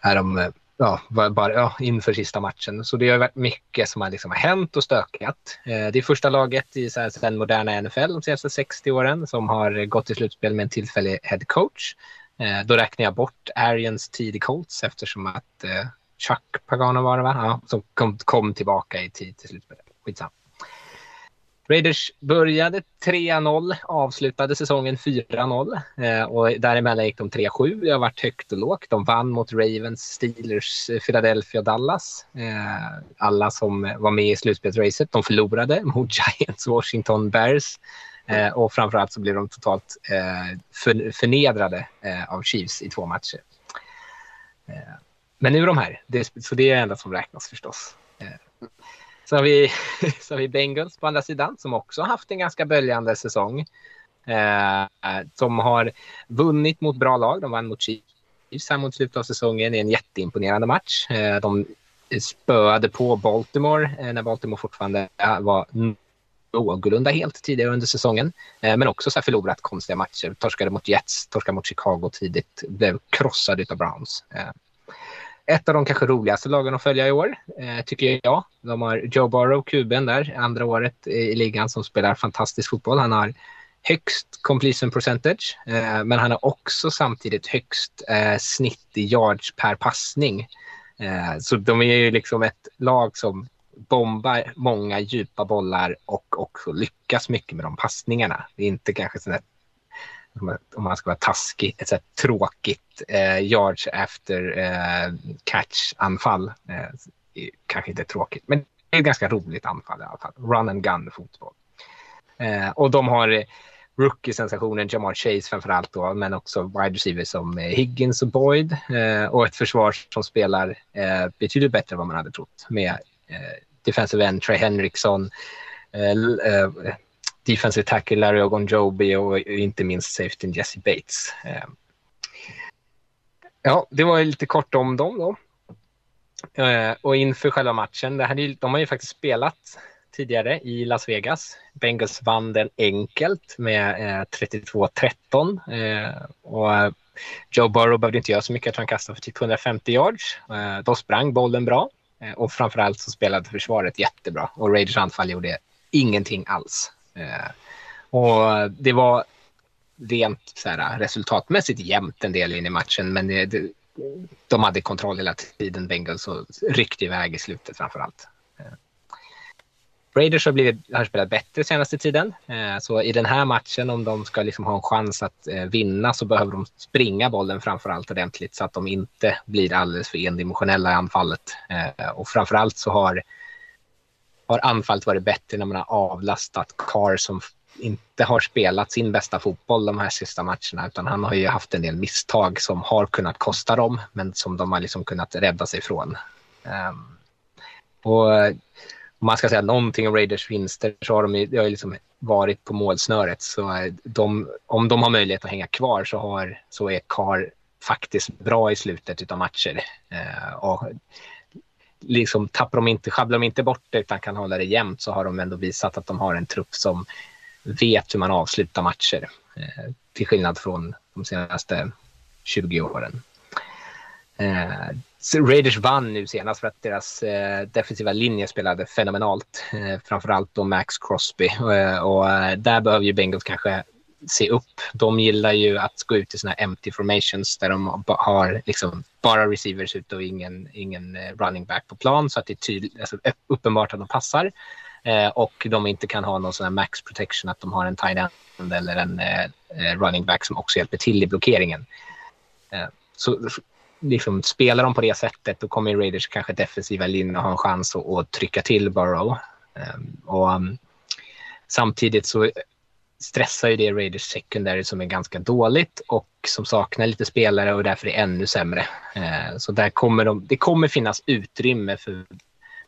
här de, ja, var- bara, ja, inför sista matchen. Så det har varit mycket som har, liksom har hänt och stökat. Eh, det är första laget i så här, den moderna NFL de senaste 60 åren som har gått till slutspel med en tillfällig head coach. Eh, då räknar jag bort Arians tid i Colts eftersom att eh, Chuck Pagano var det va? Ja, som kom, kom tillbaka i tid till slutspelet. Skitsamma. Raiders började 3-0, avslutade säsongen 4-0 eh, och däremellan gick de 3-7. Det har varit högt och lågt. De vann mot Ravens, Steelers, eh, Philadelphia och Dallas. Eh, alla som var med i slutspelsracet. De förlorade mot Giants, Washington, Bears eh, och framförallt så blir de totalt eh, för, förnedrade eh, av Chiefs i två matcher. Eh, men nu är de här, det, så det är det enda som räknas förstås. Eh, så har, vi, så har vi Bengals på andra sidan som också har haft en ganska böljande säsong. Eh, som har vunnit mot bra lag. De vann mot Chiefs här mot slutet av säsongen i en jätteimponerande match. Eh, de spöade på Baltimore eh, när Baltimore fortfarande eh, var någorlunda helt tidigare under säsongen. Eh, men också så här förlorat konstiga matcher. Torskade mot Jets, torskade mot Chicago tidigt, blev krossade av Browns. Eh, ett av de kanske roligaste lagen att följa i år, eh, tycker jag. De har Joe Burrow, kuben där, andra året i ligan som spelar fantastisk fotboll. Han har högst completion percentage, eh, men han har också samtidigt högst eh, snitt i yards per passning. Eh, så de är ju liksom ett lag som bombar många djupa bollar och också lyckas mycket med de passningarna. Det är inte kanske sådär om man ska vara taskig, ett sådär tråkigt eh, yards after eh, catch-anfall. Eh, kanske inte tråkigt, men det är ett ganska roligt anfall i alla fall. Run and gun fotboll. Eh, och de har eh, rookie-sensationen Jamar Chase framför allt då, men också wide receivers som eh, Higgins och Boyd eh, och ett försvar som spelar eh, betydligt bättre än vad man hade trott med Eh, defensive end Trey Henriksson, eh, eh, defensive tackle Larry Ogunjobi och inte minst safety Jesse Bates. Ja, det var ju lite kort om dem då. Och inför själva matchen, det här, de har ju faktiskt spelat tidigare i Las Vegas. Bengals vann den enkelt med 32-13. Och Joe Burrow behövde inte göra så mycket, jag tror han kastade för typ 150 yards. de då sprang bollen bra Eh, och framförallt så spelade försvaret jättebra och Raiders anfall gjorde ingenting alls. Eh, och det var rent så här, resultatmässigt jämnt en del in i matchen, men det, det, de hade kontroll hela tiden, Bengals, och ryckte iväg i slutet framför allt. Raiders har, blivit, har spelat bättre senaste tiden, eh, så i den här matchen, om de ska liksom ha en chans att eh, vinna, så behöver de springa bollen framför allt ordentligt, så att de inte blir alldeles för endimensionella i anfallet. Eh, och framför allt så har har anfallet varit bättre när man har avlastat Carr som inte har spelat sin bästa fotboll de här sista matcherna utan han har ju haft en del misstag som har kunnat kosta dem men som de har liksom kunnat rädda sig från. Ehm, och om man ska säga någonting om Raiders vinster så har de ju, det har ju liksom varit på målsnöret så eh, de, om de har möjlighet att hänga kvar så, har, så är Carr faktiskt bra i slutet av matcher. Eh, och liksom tappar de inte, sjabblar de inte bort det utan kan hålla det jämnt så har de ändå visat att de har en trupp som vet hur man avslutar matcher. Eh, till skillnad från de senaste 20 åren. Eh, Raiders vann nu senast för att deras eh, defensiva linje spelade fenomenalt. Eh, framförallt då Max Crosby. Eh, och eh, där behöver ju Bengals kanske se upp. De gillar ju att gå ut i såna här empty formations där de har liksom bara receivers ute och ingen, ingen eh, running back på plan så att det är tydligt, alltså uppenbart att de passar. Eh, och de inte kan ha någon sån här max protection att de har en tight end eller en eh, eh running back som också hjälper till i blockeringen. Eh, så liksom, spelar de på det sättet då kommer Raiders kanske defensiva linjen ha en chans att, att trycka till Burrow. Um, och, um, samtidigt så stressar ju det Raiders secondary som är ganska dåligt och som saknar lite spelare och därför är ännu sämre. Uh, så där kommer de, det kommer finnas utrymme för,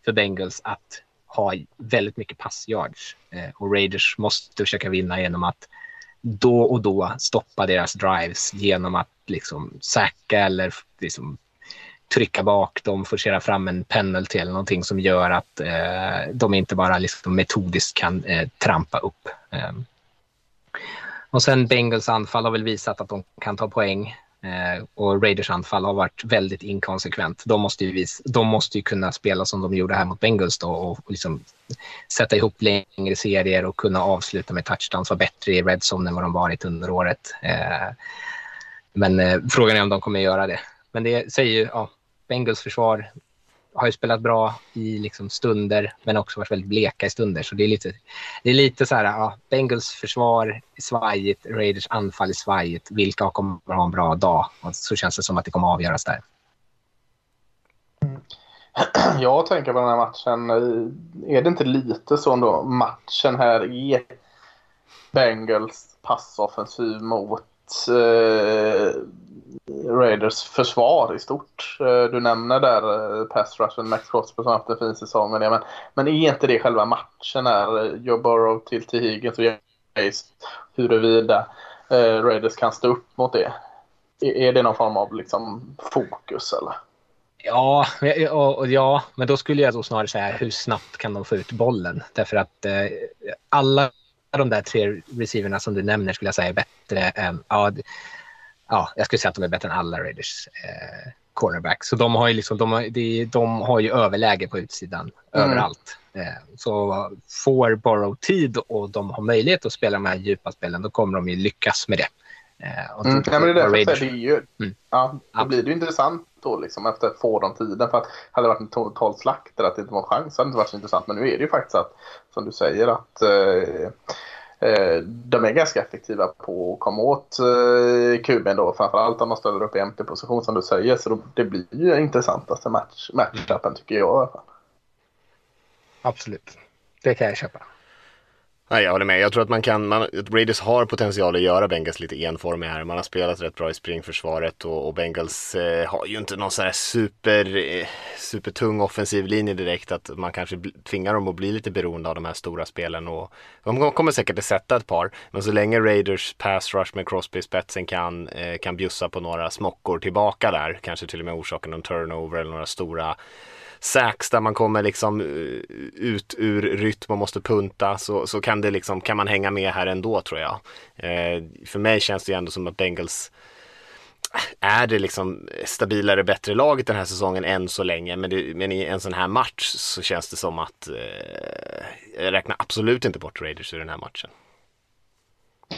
för Bengals att ha väldigt mycket passyards Uh, och Raiders måste försöka vinna genom att då och då stoppa deras drives genom att liksom sacka eller liksom trycka bak dem, forcera fram en penalty eller någonting som gör att eh, de inte bara liksom metodiskt kan eh, trampa upp. Eh. Och sen Bengals anfall har väl visat att de kan ta poäng. Eh, och Raiders anfall har varit väldigt inkonsekvent. De måste ju, vis, de måste ju kunna spela som de gjorde här mot Bengals då, och, liksom sätta ihop längre serier och kunna avsluta med touchdowns, vara bättre i red zone än vad de varit under året. Eh, men eh, frågan är om de kommer göra det. Men det säger ju, ja, Bengals försvar har ju spelat bra i liksom stunder, men också varit väldigt bleka i stunder. Så det är lite, det är lite så här, ja, Bengals försvar är svajigt, Raiders anfall är svajigt. Vilka kommer att ha en bra dag? Och så känns det som att det kommer att avgöras där. Mm. Jag tänker på den här matchen. Är det inte lite så ändå? Matchen här är Bengals passoffensiv mot eh, Raiders försvar i stort. Eh, du nämner där eh, pass rushen Max Crosby som haft en fin säsong med det. Men, men är inte det själva matchen här? Eh, Joe Burrow till T. Higgins och Jace. Huruvida eh, Raiders kan stå upp mot det. Är, är det någon form av liksom, fokus eller? Ja, ja, ja, men då skulle jag då snarare säga hur snabbt kan de få ut bollen? Därför att eh, alla de där tre receiverna som du nämner skulle jag säga är bättre än, ja, ja jag skulle säga att de är bättre än alla Raiders eh, cornerbacks. Så de har ju liksom, de har, de, de har ju överläge på utsidan mm. överallt. Eh, så får Borrow tid och de har möjlighet att spela de här djupa spelen, då kommer de ju lyckas med det. Eh, och mm, ja, men det är därför Raiders... det är ju, mm. ja, då blir det ju intressant då liksom efter att få de tiden. För att hade det varit en total slakt eller att det inte var en chans hade det inte varit så intressant. Men nu är det ju faktiskt att, som du säger, att eh, Eh, de är ganska effektiva på att komma åt eh, kuben då. Framförallt om de ställer upp i MT-position som du säger. Så det blir ju intressantaste match, matchupen tycker jag i alla fall. Absolut, det kan jag köpa. Nej, jag håller med. Jag tror att man kan, man, att Raiders har potential att göra Bengals lite enformiga här. Man har spelat rätt bra i springförsvaret och, och Bengals eh, har ju inte någon sån här super, eh, supertung offensiv linje direkt. Att man kanske tvingar dem att bli lite beroende av de här stora spelen. Och, de kommer säkert att sätta ett par. Men så länge Raiders pass rush med Crosby i spetsen kan, eh, kan bjussa på några smockor tillbaka där. Kanske till och med orsaka någon turnover eller några stora sax där man kommer liksom eh, ut ur rytm och måste punta så, så kan, det liksom, kan man hänga med här ändå tror jag. Eh, för mig känns det ju ändå som att Bengals är det liksom stabilare, bättre laget den här säsongen än så länge. Men, det, men i en sån här match så känns det som att eh, jag räknar absolut inte bort Raiders ur den här matchen.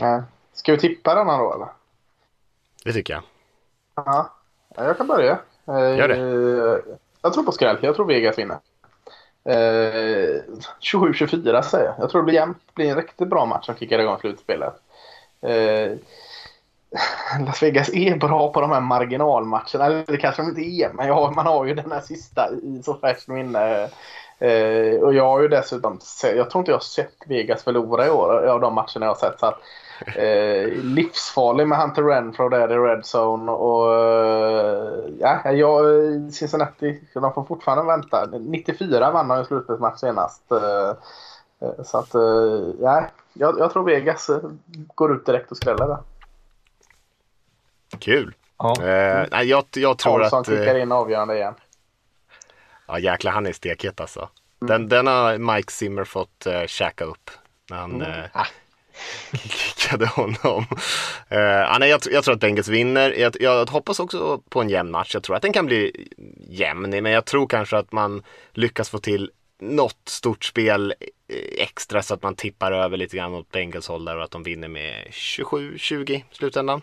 Nej. Ska vi tippa denna då eller? Det tycker jag. Ja, jag kan börja. Gör det. Jag tror på skräll. Jag tror Vegas vinner. Eh, 27-24 säger jag. Jag tror det blir jämnt. Det blir en riktigt bra match som kickar igång slutspelet. Eh, Las Vegas är bra på de här marginalmatcherna. Eller det kanske de inte är, men har, man har ju den här sista i så färskt minne. Eh, och jag har ju dessutom, jag tror inte jag har sett Vegas förlora i år av de matcherna jag har sett. Så att, eh, livsfarlig med Hunter Renfro där i Red Zone. Och, eh, ja, jag, Cincinnati, de får fortfarande vänta. 94 vann de en slutspelsmatch senast. Eh, eh, så att, eh, ja, jag, jag, tror Vegas går ut direkt och skräller där. Kul. Ja. Eh, nej, jag, jag tror Karlsson att... Karlsson kickar in avgörande igen. Ja jäklar han är stekhet alltså. Mm. Den, den har Mike Zimmer fått uh, käka upp. Han, mm. uh, kickade honom. Eh, uh, nej, jag, jag, tror att Bengals vinner. Jag, jag, hoppas också på en jämn match. Jag tror att den kan bli jämn, men jag tror kanske att man lyckas få till något stort spel eh, extra så att man tippar över lite grann åt Bengals håll där och att de vinner med 27-20 i slutändan.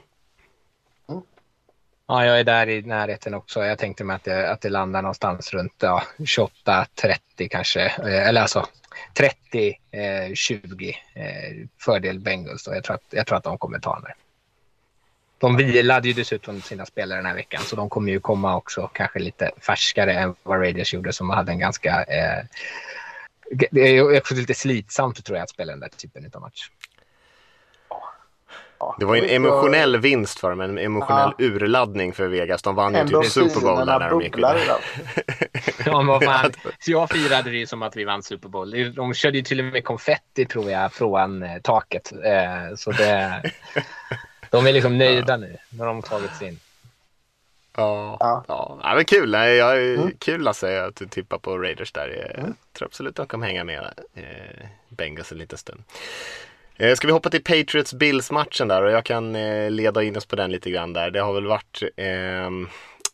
Ja, jag är där i närheten också. Jag tänkte mig att det, att det landar någonstans runt ja, 28-30 kanske. Eh, eller alltså 30-20 eh, eh, fördel Bengals. Då. Jag, tror att, jag tror att de kommer ta den. De vilade ju dessutom sina spelare den här veckan så de kommer ju komma också kanske lite färskare än vad Raiders gjorde som hade en ganska... Eh, det är också lite slitsamt tror jag att spela den där typen av match. Det var en emotionell vinst för dem, en emotionell ja. urladdning för Vegas. De vann ju typ Super Bowl där när de gick vidare. ja, men fan. Så jag firade det ju som att vi vann Super Bowl. De körde ju till och med konfetti tror jag från eh, taket. Eh, så det, de är liksom nöjda ja. nu när de tagit sig in. Ja, ja. ja. ja men kul. Nej, jag, mm. Kul att säga att du tippar på Raiders där. Jag mm. tror absolut att de kommer hänga med eh, Bengals en liten stund. Eh, ska vi hoppa till Patriots-Bills-matchen där och jag kan eh, leda in oss på den lite grann där. Det har väl varit eh,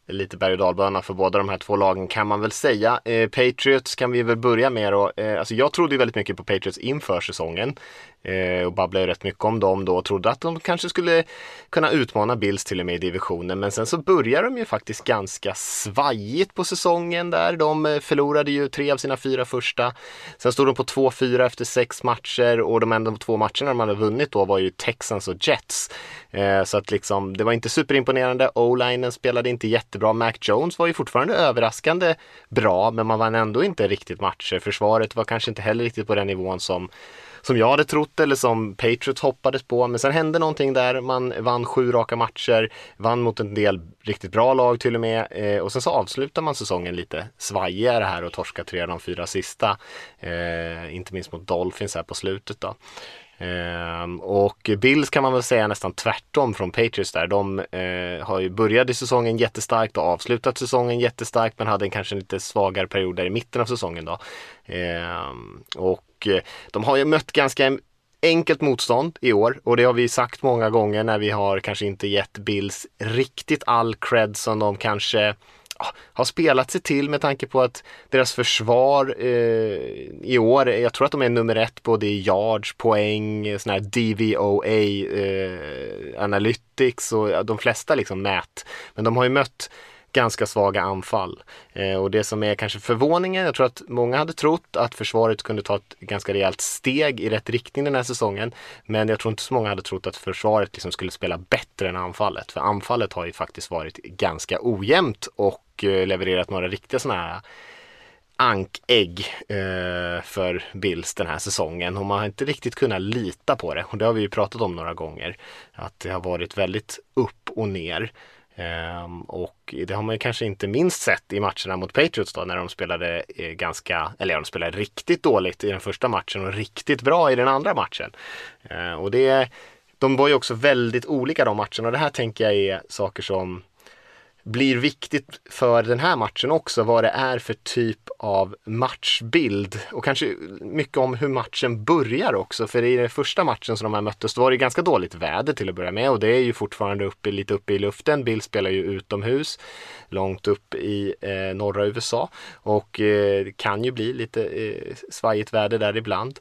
lite berg och dalbana för båda de här två lagen kan man väl säga. Eh, Patriots kan vi väl börja med då. Eh, alltså jag trodde ju väldigt mycket på Patriots inför säsongen eh, och babblade rätt mycket om dem då och trodde att de kanske skulle kunna utmana Bills till och med i divisionen. Men sen så börjar de ju faktiskt ganska svajigt på säsongen där. De eh, förlorade ju tre av sina fyra första. Sen stod de på 2-4 efter sex matcher och de enda två matcherna de hade vunnit då var ju Texans och Jets. Eh, så att liksom det var inte superimponerande. O-linen spelade inte jättebra. Mac Jones var ju fortfarande överraskande bra men man vann ändå inte riktigt matcher. Försvaret var kanske inte heller riktigt på den nivån som som jag hade trott eller som Patriots hoppades på. Men sen hände någonting där. Man vann sju raka matcher, vann mot en del riktigt bra lag till och med. Eh, och sen så avslutar man säsongen lite svajigare här och torskar tre av de fyra sista. Eh, inte minst mot Dolphins här på slutet då. Um, och Bills kan man väl säga nästan tvärtom från Patriots där. De uh, har ju börjat säsongen jättestarkt och avslutat säsongen jättestarkt men hade en kanske lite svagare period där i mitten av säsongen då. Um, och Eh, de har ju mött ganska enkelt motstånd i år och det har vi sagt många gånger när vi har kanske inte gett Bills riktigt all cred som de kanske har spelat sig till med tanke på att deras försvar eh, i år, jag tror att de är nummer ett både i yards, poäng, sån här DVOA eh, analytics och de flesta liksom mät. Men de har ju mött ganska svaga anfall. Eh, och det som är kanske förvåningen, jag tror att många hade trott att försvaret kunde ta ett ganska rejält steg i rätt riktning den här säsongen. Men jag tror inte så många hade trott att försvaret liksom skulle spela bättre än anfallet. För anfallet har ju faktiskt varit ganska ojämnt och eh, levererat några riktiga sådana här ankägg eh, för Bills den här säsongen och man har inte riktigt kunnat lita på det och det har vi ju pratat om några gånger. Att det har varit väldigt upp och ner. Um, och det har man ju kanske inte minst sett i matcherna mot Patriots då när de spelade eh, ganska, eller de spelade riktigt dåligt i den första matchen och riktigt bra i den andra matchen. Uh, och det, de var ju också väldigt olika de matcherna och det här tänker jag är saker som blir viktigt för den här matchen också vad det är för typ av matchbild och kanske mycket om hur matchen börjar också. För i den första matchen som de här möttes då var det ganska dåligt väder till att börja med och det är ju fortfarande uppe, lite uppe i luften. Bill spelar ju utomhus långt upp i eh, norra USA och eh, kan ju bli lite eh, svajigt väder där ibland.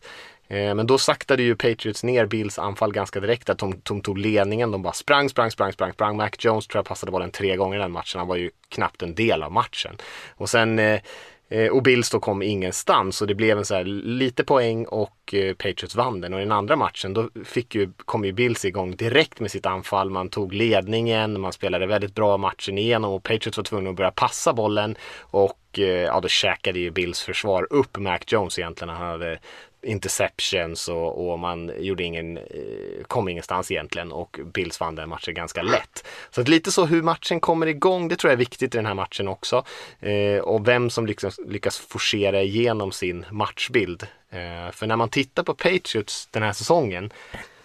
Eh, men då saktade ju Patriots ner Bills anfall ganska direkt. Att de, de tog ledningen. De bara sprang, sprang, sprang, sprang, sprang. Mac Jones tror jag passade bollen tre gånger den matchen. Han var ju knappt en del av matchen. Och sen eh, eh och Bills då kom ingenstans och det blev en så här lite poäng och eh, Patriots vann den. Och i den andra matchen då fick ju, kom ju Bills igång direkt med sitt anfall. Man tog ledningen, man spelade väldigt bra matchen igenom och Patriots var tvungna att börja passa bollen. Och eh, ja, då käkade ju Bills försvar upp Mac Jones egentligen. Han hade interceptions och, och man gjorde ingen, eh, kom ingenstans egentligen och Bills vann den matchen ganska lätt. Så att lite så hur matchen kommer igång, det tror jag är viktigt i den här matchen också. Eh, och vem som lyckas, lyckas forcera igenom sin matchbild. Eh, för när man tittar på Patriots den här säsongen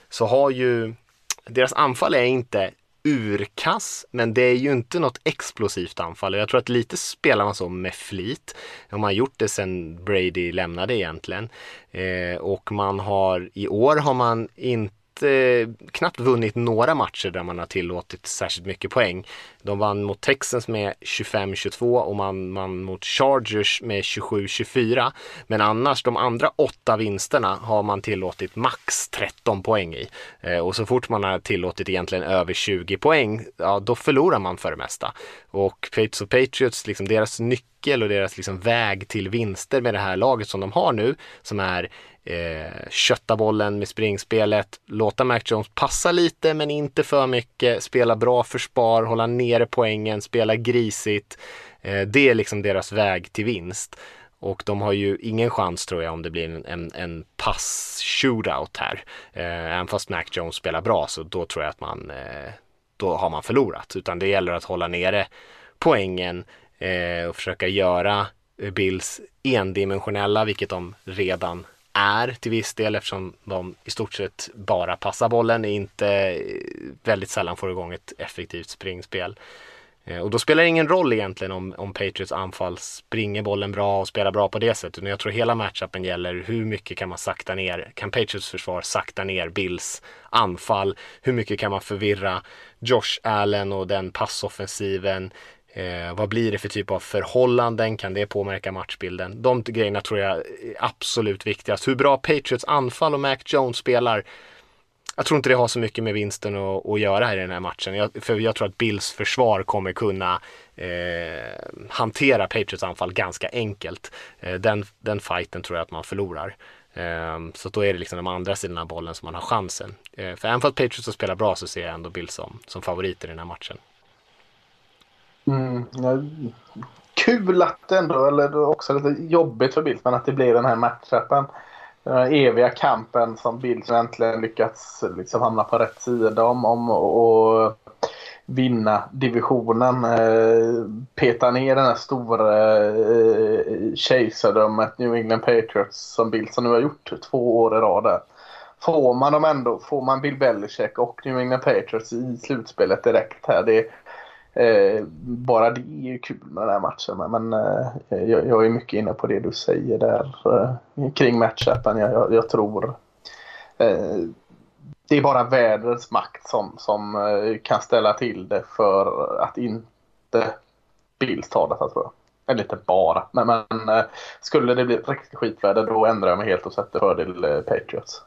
så har ju deras anfall är inte urkass, men det är ju inte något explosivt anfall. Jag tror att lite spelar man så med flit. De har gjort det sedan Brady lämnade egentligen. Eh, och man har, i år har man inte eh, knappt vunnit några matcher där man har tillåtit särskilt mycket poäng. De vann mot Texans med 25-22 och man, vann mot Chargers med 27-24. Men annars, de andra åtta vinsterna har man tillåtit max 13 poäng i. Eh, och så fort man har tillåtit egentligen över 20 poäng, ja då förlorar man för det mesta. Och Patriots och Patriots, liksom deras nyckel och deras liksom väg till vinster med det här laget som de har nu, som är eh, kötta bollen med springspelet, låta Mac Jones passa lite men inte för mycket, spela bra försvar, hålla nere poängen, spela grisigt. Eh, det är liksom deras väg till vinst. Och de har ju ingen chans tror jag om det blir en, en, en pass-shootout här. Eh, även fast Mac Jones spelar bra så då tror jag att man, eh, då har man förlorat. Utan det gäller att hålla nere poängen eh, och försöka göra Bills endimensionella, vilket de redan är till viss del eftersom de i stort sett bara passar bollen, inte eh, väldigt sällan får igång ett effektivt springspel. Eh, och då spelar det ingen roll egentligen om, om Patriots anfall springer bollen bra och spelar bra på det sättet. Men jag tror hela matchupen gäller hur mycket kan man sakta ner, kan Patriots försvar sakta ner Bills anfall? Hur mycket kan man förvirra Josh Allen och den passoffensiven? Eh, vad blir det för typ av förhållanden? Kan det påverka matchbilden? De grejerna tror jag är absolut viktigast. Hur bra Patriots anfall och Mac Jones spelar jag tror inte det har så mycket med vinsten att, att göra här i den här matchen. Jag, för jag tror att Bills försvar kommer kunna eh, hantera Patriots anfall ganska enkelt. Eh, den, den fighten tror jag att man förlorar. Eh, så då är det liksom de andra sidorna av bollen som man har chansen. Eh, för även för att Patriots spelar bra så ser jag ändå Bills som, som favorit i den här matchen. Mm, ja, kul att det ändå, eller också lite jobbigt för Bildt, men att det blir den här matchen. Den här eviga kampen som Bildt äntligen lyckats liksom hamna på rätt sida om, om och vinna divisionen. Eh, peta ner den här stora eh, kejsardömet New England Patriots som Bildt som nu har gjort två år i rad där. Får man dem ändå, får man Bill Belichick och New England Patriots i slutspelet direkt här. Det, Eh, bara det är ju kul med den här matchen. Men eh, jag, jag, är mycket inne på det du säger där eh, kring matchupen. Jag, jag, jag tror eh, det är bara vädrets makt som, som eh, kan ställa till det för att inte Bills tar detta tror jag. Eller inte bara, men, men eh, skulle det bli riktigt skitväder då ändrar jag mig helt och sätter fördel eh, Patriots.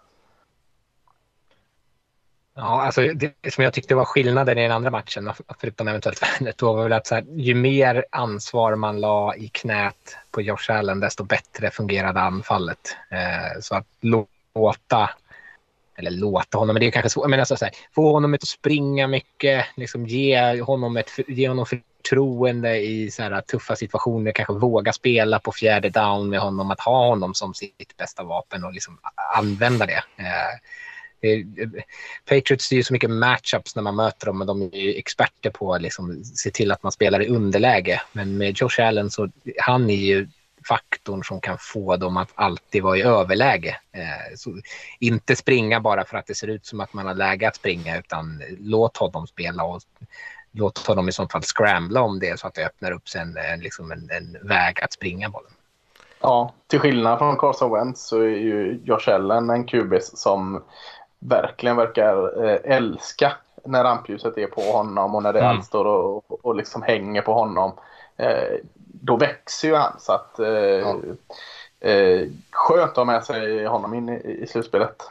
Ja, alltså det som jag tyckte var skillnaden i den andra matchen, förutom eventuellt värnet, då var väl att så här, ju mer ansvar man la i knät på Josh Allen, desto bättre fungerade anfallet. Eh, så att låta, eller låta honom, men det är kanske svårt, men alltså så här, få honom att springa mycket, liksom ge honom, ett, ge honom förtroende i så här, tuffa situationer, kanske våga spela på fjärde down med honom, att ha honom som sitt bästa vapen och liksom använda det. Eh, Eh, Patriots är ju så mycket matchups när man möter dem, men de är ju experter på att liksom se till att man spelar i underläge. Men med Josh Allen så han är ju faktorn som kan få dem att alltid vara i överläge. Eh, så inte springa bara för att det ser ut som att man har läge att springa, utan låt honom spela och låt honom i så fall scrambla om det så att det öppnar upp sen en, liksom en, en väg att springa bollen. Ja, till skillnad från Carson Wentz så är ju Josh Allen en QB som verkligen verkar eh, älska när rampljuset är på honom och när det mm. allt står och, och, och liksom hänger på honom. Eh, då växer ju han. Så att, eh, ja. eh, skönt att ha med sig honom in i, i slutspelet.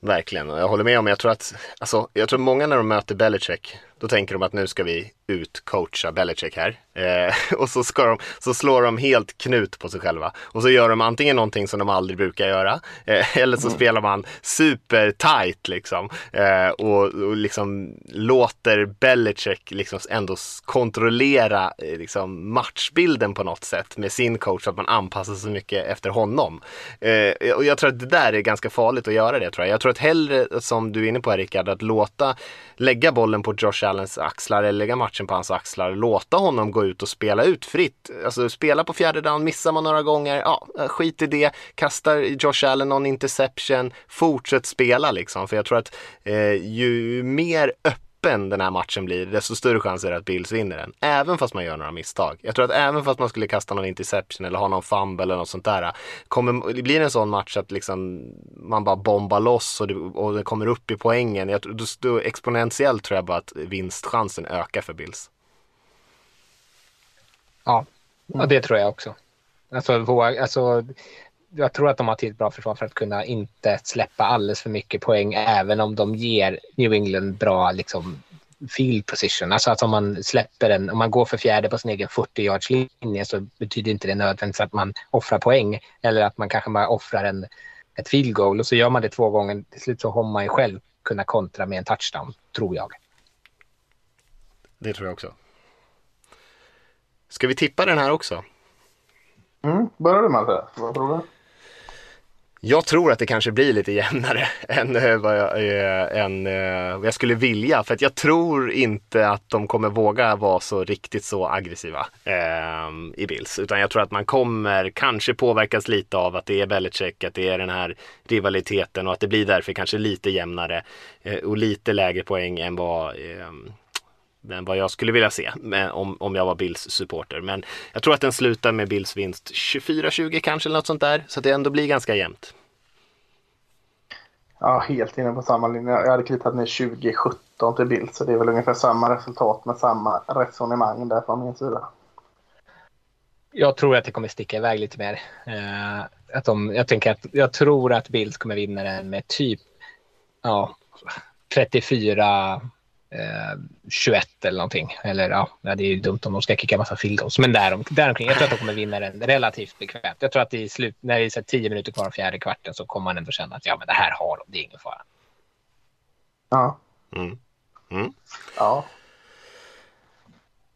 Verkligen, och jag håller med om, jag tror att, alltså, jag tror många när de möter Belichick, då tänker de att nu ska vi utcoacha Belichick här. Eh, och så, ska de, så slår de helt knut på sig själva. Och så gör de antingen någonting som de aldrig brukar göra, eh, eller så mm. spelar man super tight liksom. Eh, och, och liksom låter Belichick liksom ändå kontrollera eh, liksom matchbilden på något sätt med sin coach, så att man anpassar sig mycket efter honom. Eh, och jag tror att det där är ganska farligt att göra det tror jag. Jag tror att hellre, som du är inne på här Rickard, att låta lägga bollen på Josh Allens axlar eller lägga matchen på hans axlar. Låta honom gå ut och spela ut fritt. Alltså spela på fjärde down, missar man några gånger, ja skit i det. Kastar Josh Allen någon interception, fortsätt spela liksom. För jag tror att eh, ju mer öppet öppen den här matchen blir, desto större chans är det att Bills vinner den. Även fast man gör några misstag. Jag tror att även fast man skulle kasta någon interception eller ha någon fumble eller något sånt där. Kommer, det blir en sån match att liksom man bara bombar loss och det, och det kommer upp i poängen. Jag, då, då, exponentiellt tror jag bara att vinstchansen ökar för Bills. Ja, och det tror jag också. Alltså, våga, alltså, jag tror att de har till bra försvar för att kunna inte släppa alldeles för mycket poäng även om de ger New England bra liksom, field position. Alltså att om man släpper den, om man går för fjärde på sin egen 40 yards linje så betyder inte det nödvändigtvis att man offrar poäng eller att man kanske bara offrar en, ett field goal och så gör man det två gånger. Till slut så har man ju själv kunna kontra med en touchdown, tror jag. Det tror jag också. Ska vi tippa den här också? Mm, börjar du med det? Vad tror du? Jag tror att det kanske blir lite jämnare än eh, vad jag, äh, än, äh, vad jag skulle vilja. För att jag tror inte att de kommer våga vara så riktigt så aggressiva äh, i Bills. Utan jag tror att man kommer kanske påverkas lite av att det är Belichick, att det är den här rivaliteten och att det blir därför kanske lite jämnare och lite lägre poäng än vad ehm, än vad jag skulle vilja se om, om jag var Bills supporter. Men jag tror att den slutar med Bills vinst 24-20 kanske eller något sånt där. Så att det ändå blir ganska jämnt. Ja, helt inne på samma linje. Jag hade kritat ner 2017 till Bills så det är väl ungefär samma resultat med samma resonemang där från min sida. Jag tror att det kommer sticka iväg lite mer. Uh, att de, jag, tänker att, jag tror att Bills kommer vinna den med typ ja, 34 eh, 21 eller någonting. Eller ja, det är ju dumt om de ska kicka massa field goals. Men därom, däromkring. Jag tror att de kommer vinna den relativt bekvämt. Jag tror att i slut, när det är 10 minuter kvar av fjärde kvarten så kommer man ändå känna att ja, men det här har de. Det är ingen fara. Ja. Mm. Mm. Ja.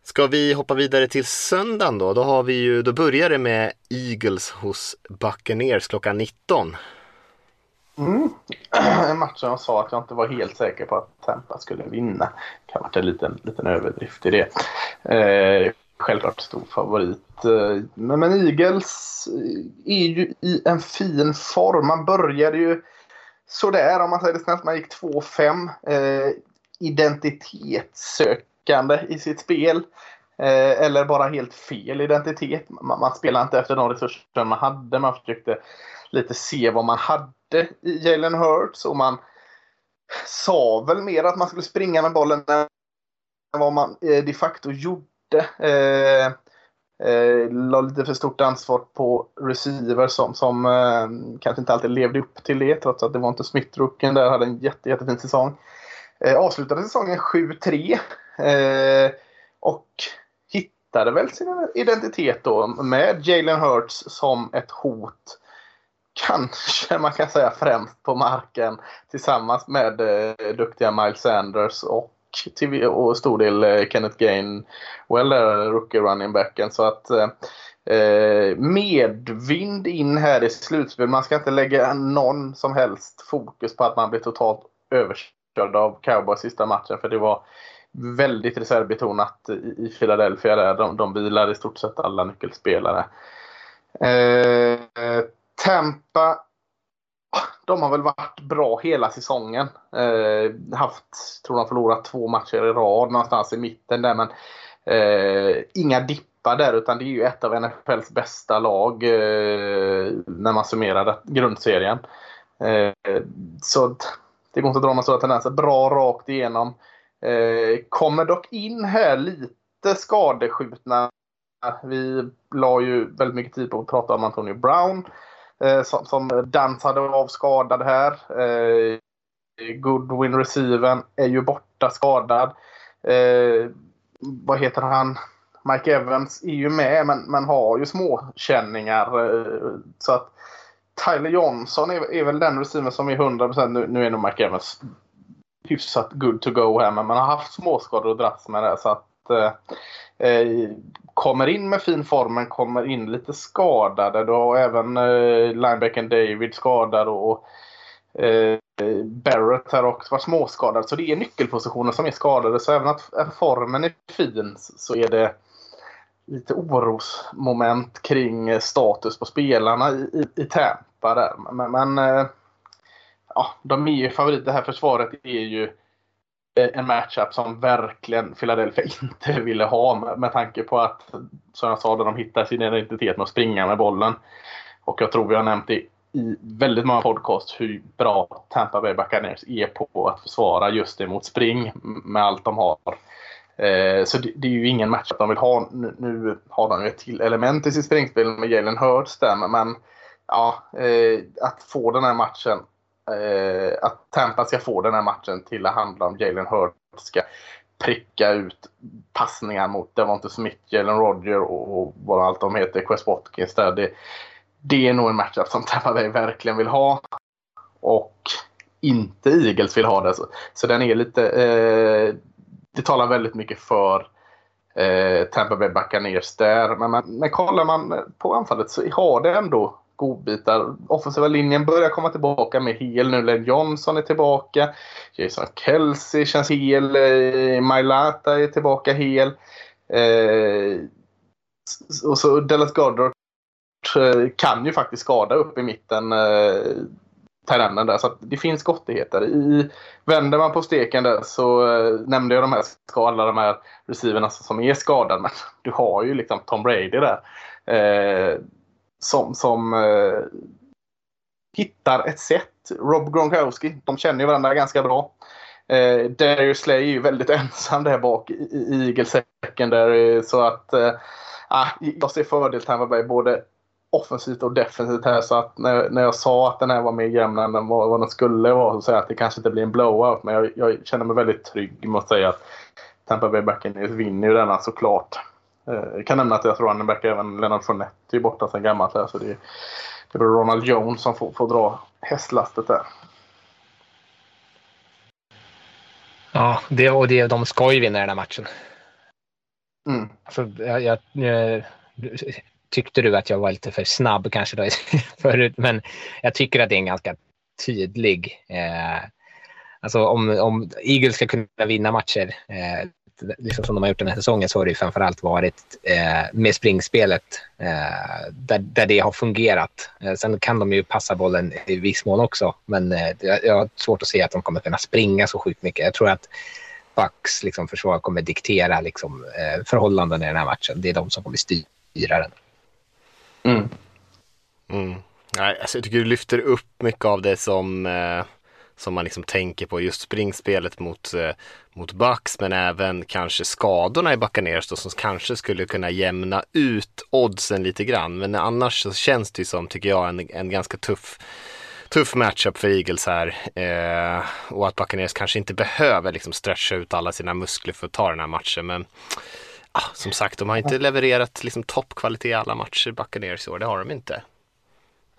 Ska vi hoppa vidare till söndagen då? Då, har vi ju, då börjar det med Eagles hos Buccaneers klockan 19. Mm. En match som jag sa att jag inte var helt säker på att Tampa skulle vinna. Det kan ha varit en liten, liten överdrift i det. Eh, självklart stor favorit. Eh, men, men Eagles eh, är ju i en fin form. Man började ju sådär om man säger det snällt. Man gick 2-5. Eh, identitetssökande i sitt spel. Eh, eller bara helt fel identitet. Man, man spelade inte efter de resurser man hade. Man försökte lite se vad man hade i Jalen Hurts och man sa väl mer att man skulle springa med bollen än vad man eh, de facto gjorde. Eh, eh, la lite för stort ansvar på receiver som, som eh, kanske inte alltid levde upp till det trots att det var inte Smith-rookien där hade en jätte, jättefin säsong. Eh, avslutade säsongen 7-3 eh, och hittade väl sin identitet då med Jalen Hurts som ett hot kanske man kan säga främst på marken tillsammans med eh, duktiga Miles Sanders och till och stor del eh, Kenneth Gainwell, rookie running backen. Så att eh, eh, medvind in här i slutspel. Man ska inte lägga någon som helst fokus på att man blir totalt överkörd av Cowboys sista matchen. För det var väldigt reservbetonat i, i Philadelphia. Där. De, de vilar i stort sett alla nyckelspelare. Eh, eh Tampa, de har väl varit bra hela säsongen. Eh, haft, tror de förlorat två matcher i rad någonstans i mitten där. Men eh, inga dippar där utan det är ju ett av NFLs bästa lag eh, när man summerar grundserien. Eh, så det går inte att dra några stora tendenser. Bra rakt igenom. Eh, kommer dock in här lite skadeskjutna. Vi la ju väldigt mycket tid på att prata om Antonio Brown eh, Eh, som, som dansade av skadad här. Eh, Goodwin receiven är ju borta skadad. Eh, vad heter han? Mike Evans är ju med men, men har ju småkänningar. Eh, så att Tyler Johnson är, är väl den receiver som är 100% nu, nu är nog Mike Evans hyfsat good to go här men man har haft småskador och dras med det. Så att, eh, Eh, kommer in med fin form men kommer in lite skadade. Du har även eh, linebacken David skadad och eh, Barrett här också varit småskadad. Så det är nyckelpositioner som är skadade. Så även att formen är fin så är det lite orosmoment kring eh, status på spelarna i, i, i Tampa där. Men, men eh, ja, de är ju favoriter. Det här försvaret är ju Eh, en matchup som verkligen Philadelphia inte ville ha med, med tanke på att, som jag sa, de hittar sin identitet med att springa med bollen. Och jag tror vi har nämnt det i väldigt många podcast hur bra Tampa Bay Buccaneers är på att försvara just det mot spring med allt de har. Eh, så det, är ju ingen match att de vill ha. Nu, har de ju ett till element i sitt springspel med Jalen Hurts där, men ja, eh, att få den här matchen eh, att Tampa ska få den här matchen till att handla om Jalen Hurts ska pricka ut passningar mot Devonte Smith, Jalen Roger och, och vad allt de heter, Quest Watkins där. Det, det är nog en matchup som Tampa Bay verkligen vill ha. Och inte Eagles vill ha det. Så, så den är lite... Eh, det talar väldigt mycket för eh, Tampa Bay Buccaneers där. Men, men, men kollar man på anfallet så har det ändå godbitar. Offensiva linjen börjar komma tillbaka med hel nu. Len Johnson är tillbaka. Jason Kelsey känns hel. Mylata Mailata är tillbaka hel. Eh, och så Dallas Goddard eh, kan ju faktiskt skada upp i mitten eh, terrängen där. Så det finns gottigheter. I, vänder man på steken där så eh, nämnde jag de här, alla de här receiverna som är skadade. Men du har ju liksom Tom Brady där. Eh, som som eh, hittar ett sätt. Rob Gronkowski, de känner ju varandra ganska bra. Eh, Darius Slay är ju väldigt ensam där bak i, i Eagles secondary. Eh, så att eh, ah, jag ser fördel Tampa Bay både offensivt och defensivt här. Så att när, när jag sa att den här var mer jämn än vad, vad den skulle vara så säger jag att det kanske inte blir en blowout. Men jag, jag känner mig väldigt trygg med att säga att Tampa Bay Buccaneers vinner ju denna såklart. Eh, jag kan nämna att jag tror running back även Leonard Fournette är borta sedan gammalt. Här, så det, det blir Ronald Jones som får, får dra hästlastet där. Ja, det, och det, de ska ju vinna den här matchen. Mm. Alltså, jag, jag, tyckte du att jag var lite för snabb kanske då förut, men jag tycker att det är en ganska tydlig... Eh, alltså om, om Eagles ska kunna vinna matcher, eh, liksom som de har gjort den här säsongen, så har det framförallt varit eh, med springspelet eh, där, där det har fungerat. Eh, sen kan de ju passa bollen i viss mån också, men eh, jag har svårt att se att de kommer kunna springa så sjukt mycket. Jag tror att Bucks liksom, försvar kommer diktera liksom, eh, förhållanden i den här matchen. Det är de som kommer styra den. Mm. Mm. Nej, alltså jag tycker du lyfter upp mycket av det som, eh, som man liksom tänker på. Just springspelet mot, eh, mot Bucks men även kanske skadorna i Buccaneers då, som kanske skulle kunna jämna ut oddsen lite grann. Men annars så känns det ju som, tycker jag, en, en ganska tuff tuff matchup för Eagles här eh, och att Buccaneers kanske inte behöver liksom stretcha ut alla sina muskler för att ta den här matchen. Men ah, som sagt, de har inte levererat liksom, toppkvalitet i alla matcher, Buccaneers i år. Det har de inte.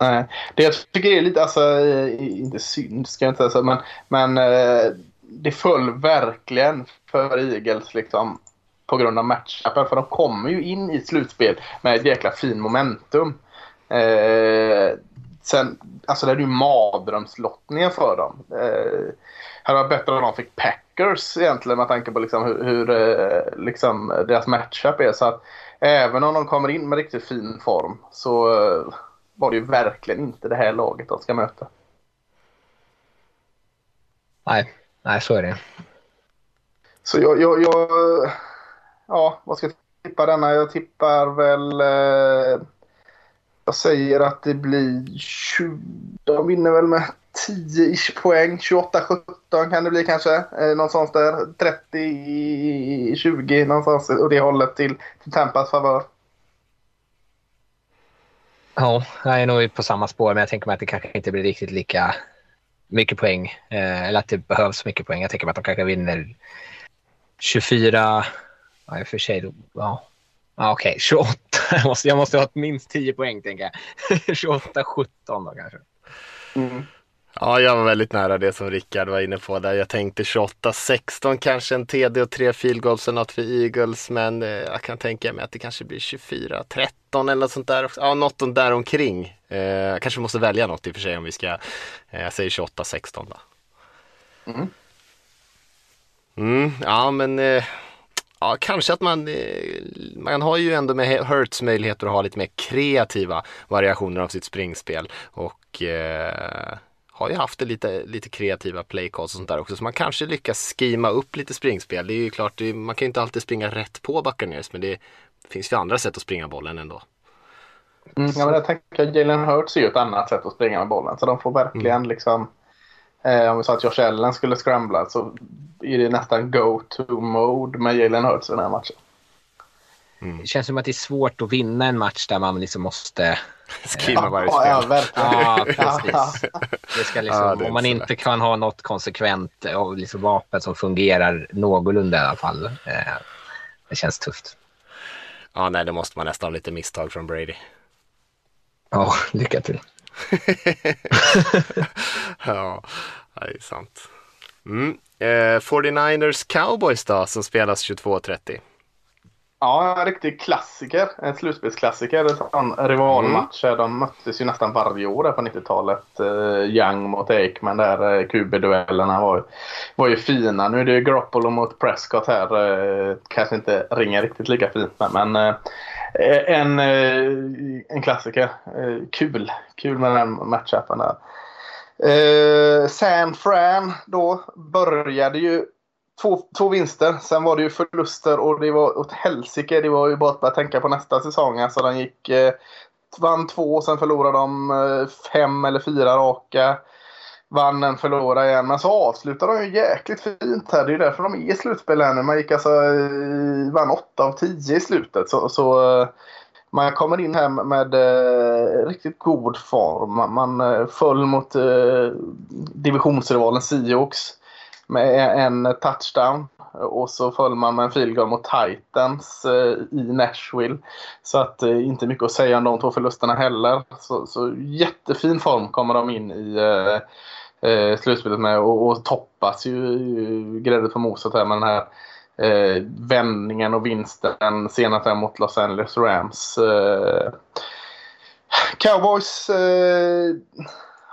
Nej, det jag tycker är lite, alltså, eh, inte synd ska jag inte säga, men, men eh, det föll verkligen för Eagles liksom på grund av matchupen. För de kommer ju in i slutspel med ett jäkla fin momentum. Eh, sen, alltså det är ju mardrömslottningen för dem. Eh, hade varit bättre om de fick Packers egentligen med tanke på liksom hur, hur liksom deras matchup är. Så att även om de kommer in med riktigt fin form så eh, var det ju verkligen inte det här laget de ska möta. Nej, nej så är det. Så jag, jag, jag ja, vad ska jag tippa denna? Jag tippar väl eh, jag säger att det blir 20, de vinner väl med 10-ish poäng. 28-17 kan det bli kanske. Eh, någonstans där. 30-20 någonstans åt det hållet till, till Tampas favör. Ja, jag är nog på samma spår, men jag tänker mig att det kanske inte blir riktigt lika mycket poäng. Eh, eller att det behövs mycket poäng. Jag tänker mig att de kanske vinner 24... Ja, i och för sig. Ja. Ja, Okej, okay. 28. Jag måste, jag måste ha minst 10 poäng, tänker jag. 28-17 då kanske. Mm. Ja, jag var väldigt nära det som Rickard var inne på där. Jag tänkte 28-16 kanske en TD och tre field goals eller något för Eagles. Men eh, jag kan tänka mig att det kanske blir 24-13 eller något sånt där. Ja, något där omkring. Eh, kanske måste välja något i och för sig om vi ska, eh, jag säger 28-16 då. Mm. Mm, ja, men eh, ja, kanske att man, eh, man har ju ändå med Hurts möjligheter att ha lite mer kreativa variationer av sitt springspel. Och eh, har ju haft det lite, lite kreativa playcalls och sånt där också. Så man kanske lyckas skima upp lite springspel. Det är ju klart, det är, man kan ju inte alltid springa rätt på Buccaneers men det finns ju andra sätt att springa bollen ändå. Mm, ja, men jag tänker Jalen Hurts är ju ett annat sätt att springa med bollen. Så de får verkligen mm. liksom... Eh, om vi sa att Josh Allen skulle scrambla så är det nästan go-to-mode med Jalen Hurts i den här matchen. Mm. Det känns som att det är svårt att vinna en match där man liksom måste Skimma varje spel. Ja, verkligen. Ja, precis. Det ska liksom, ja, det om man inte kan ha något konsekvent och liksom vapen som fungerar någorlunda i alla fall. Eh, det känns tufft. Ja, nej, då måste man nästan ha lite misstag från Brady. Ja, lycka till. ja, det är sant. Mm. Eh, 49ers Cowboys då, som spelas 22.30. Ja, en riktig klassiker. En slutspelsklassiker. En rivalmatch. Mm. De möttes ju nästan varje år där på 90-talet. Uh, Young mot Aikman där. Uh, QB-duellerna var, var ju fina. Nu är det ju Garoppolo mot Prescott här. Uh, kanske inte ringer riktigt lika fint men en, en klassiker. kul. Kul med den matchupen där. San Fran då började ju två, två vinster. Sen var det ju förluster och det var åt helsike. Det var ju bara att börja tänka på nästa säsong. Alltså den gick... Eh, vann två, sen förlorade de eh, fem eller fyra raka. Vann en, förlorade igen. Men så avslutade de ju jäkligt fint här. Det är ju därför de är i slutspel här nu. Man gick alltså... Eh, vann åtta av tio i slutet. Så, så eh, man kommer in här med eh, riktigt god form. Man, man föll mot eh, divisionsrivalen Seahawks med en touchdown. Och så föll man med en field goal mot Titans eh, i Nashville. Så att eh, inte mycket att säga om de två förlusterna heller. Så, så jättefin form kommer de in i eh, eh slutspelet med och, och toppas ju, ju grädde på moset här med den här eh, vändningen och vinsten senast här mot Los Angeles Rams. Eh, Cowboys eh,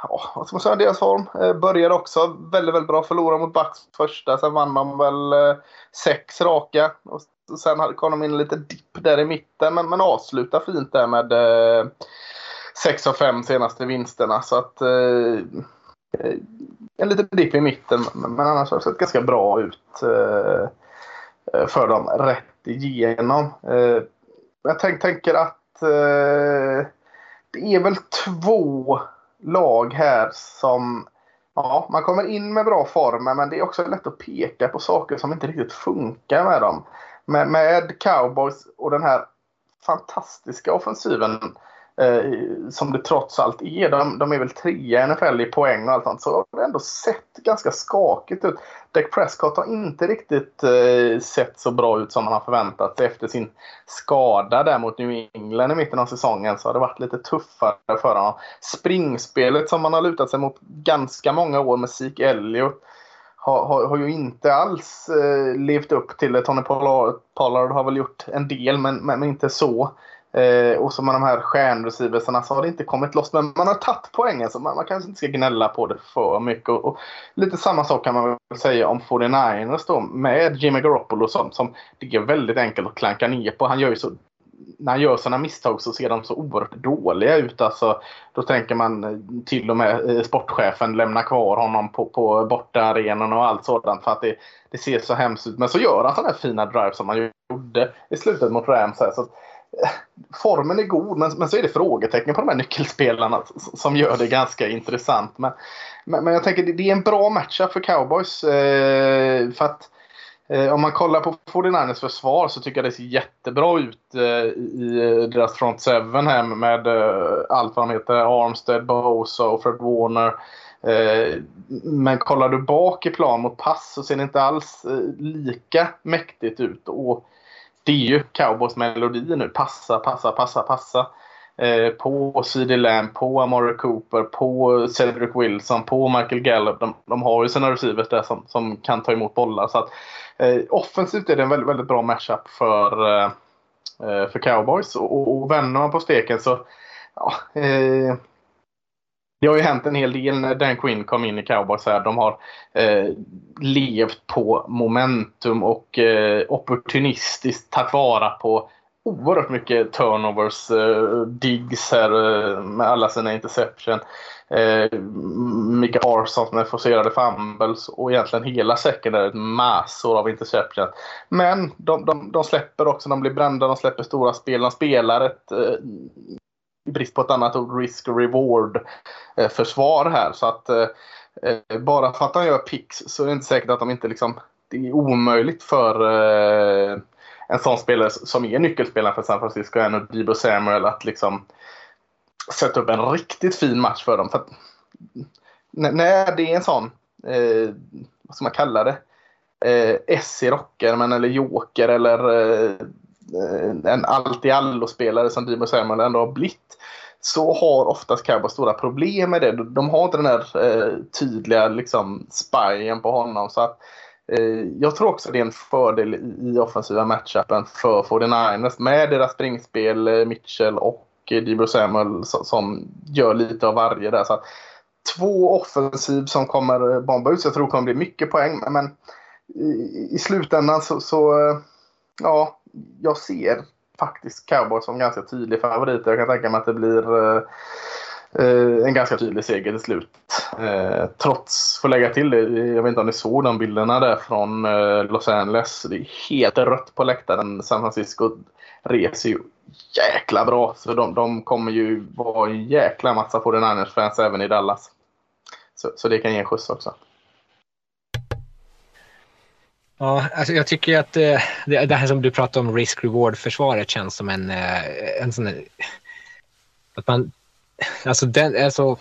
ja, vad ska man säga, deras form. Eh, började också väldigt, väldigt bra. Förlorade mot Bucks första. Sen vann de väl eh, sex raka. Och sen kom de in lite dipp där i mitten. Men, men avslutade fint där med eh, sex av fem senaste vinsterna. Så att eh, eh en liten dipp i mitten. Men annars har det sett ganska bra ut eh, eh för dem rätt igenom. Eh, jag tänk, tänker att eh, det är väl två lag här som Ja, man kommer in med bra form men det är också lätt att peka på saker som inte riktigt funkar med dem. Med, med cowboys och den här fantastiska offensiven eh, Eh, som det trots allt är. De, de är väl trea i NFL i poäng och allt sånt. Så har ändå sett ganska skakigt ut. Dak Prescott har inte riktigt eh, sett så bra ut som man har förväntat sig efter sin skada där mot New England i mitten av säsongen. Så har det varit lite tuffare för honom. Springspelet som man har lutat sig mot ganska många år med Zeke Elliott har, har, har, ju inte alls eh, levt upp till det. Tony Pollard, Pollard har väl gjort en del men, men, men inte så. Eh, och så med de här stjärnreceiversarna så har det inte kommit loss. Men man har tagit poängen så man, man kanske inte ska gnälla på det för mycket. Och, och lite samma sak kan man väl säga om 49ers då med Jimmy Garoppolo som, som det är väldigt enkelt att klanka ner på. Han gör ju så när han gör sådana misstag så ser de så oerhört dåliga ut. Alltså, då tänker man eh, till och med eh, sportchefen lämna kvar honom på, på bortaarenan och allt sådant för att det, det ser så hemskt ut. Men så gör han sådana här fina drives som han gjorde i slutet mot Rams. Här, så formen är god, men, men så är det frågetecken på de här nyckelspelarna som gör det ganska intressant. Men, men, men jag tänker det, det är en bra matchup för cowboys. Eh, för att eh, om man kollar på 49ers försvar så tycker jag det ser jättebra ut eh, i deras front seven här med eh, allt vad de heter. Armstead, Bosa och Fred Warner. Eh, men kollar du bak i plan mot pass så ser det inte alls eh, lika mäktigt ut. Och det är ju cowboys melodi nu. Passa, passa, passa, passa. Eh, på CD Lamb, på Amore Cooper, på Cedric Wilson, på Michael Gallup. De, de har ju sina receivers där som, som kan ta emot bollar. Så att, eh, offensivt är det en väldigt, väldigt bra matchup för, eh, eh för cowboys. Och, och vänder man på steken så ja, eh, det har ju hänt en hel del när Dan Quinn kom in i Cowboys. Här. De har eh, levt på momentum och eh, opportunistiskt tagit vara på oerhört mycket turnovers, eh, digs här eh, med alla sina interception. Eh, Mika Arson med forcerade fumbles och egentligen hela säcken är massor av interception. Men de, de, de, släpper också, de blir brända, de släpper stora spel, de spelar ett eh, brist på ett annat ord, risk reward eh, försvar här. Så att eh, eh, bara för att han gör picks så är det inte säkert att de inte liksom det är omöjligt för en sån spelare som är nyckelspelaren för San Francisco, en Debo Samuel, att liksom sätta upp en riktigt fin match för dem. För att, när det är en sån, eh, vad ska man kalla det, eh, S i rocken, eller joker eller eh, Eh, en allt-i-allo-spelare som Dimo Samuel ändå har blivit så har oftast Cowboys stora problem med det. De har inte den där eh, tydliga liksom, spyen på honom. Så att Eh, jag tror också det är en fördel i offensiva matchupen för 49ers med deras springspel, eh, Mitchell och eh, Debo Samuel som gör lite av varje där. Så två offensiv som kommer eh, bomba ut. Så jag tror det kommer bli mycket poäng. Men i, slutändan så, så, ja, jag ser faktiskt Cowboys som ganska tydlig favorit. Jag kan tänka mig att det blir eh, eh, en ganska tydlig seger till slut. Eh, trots, får lägga till det, jag vet inte om ni såg de bilderna där från eh, Los Angeles. Det är helt rött på läktaren. San Francisco reser ju jäkla bra. Så de, de kommer ju vara en jäkla massa 49ers-fans även i Dallas. Så, så det kan ge en skjuts också. Ja, alltså jag tycker att eh, det, det här som du pratar om risk-reward-försvaret känns som en, eh, en sån att man alltså, den, alltså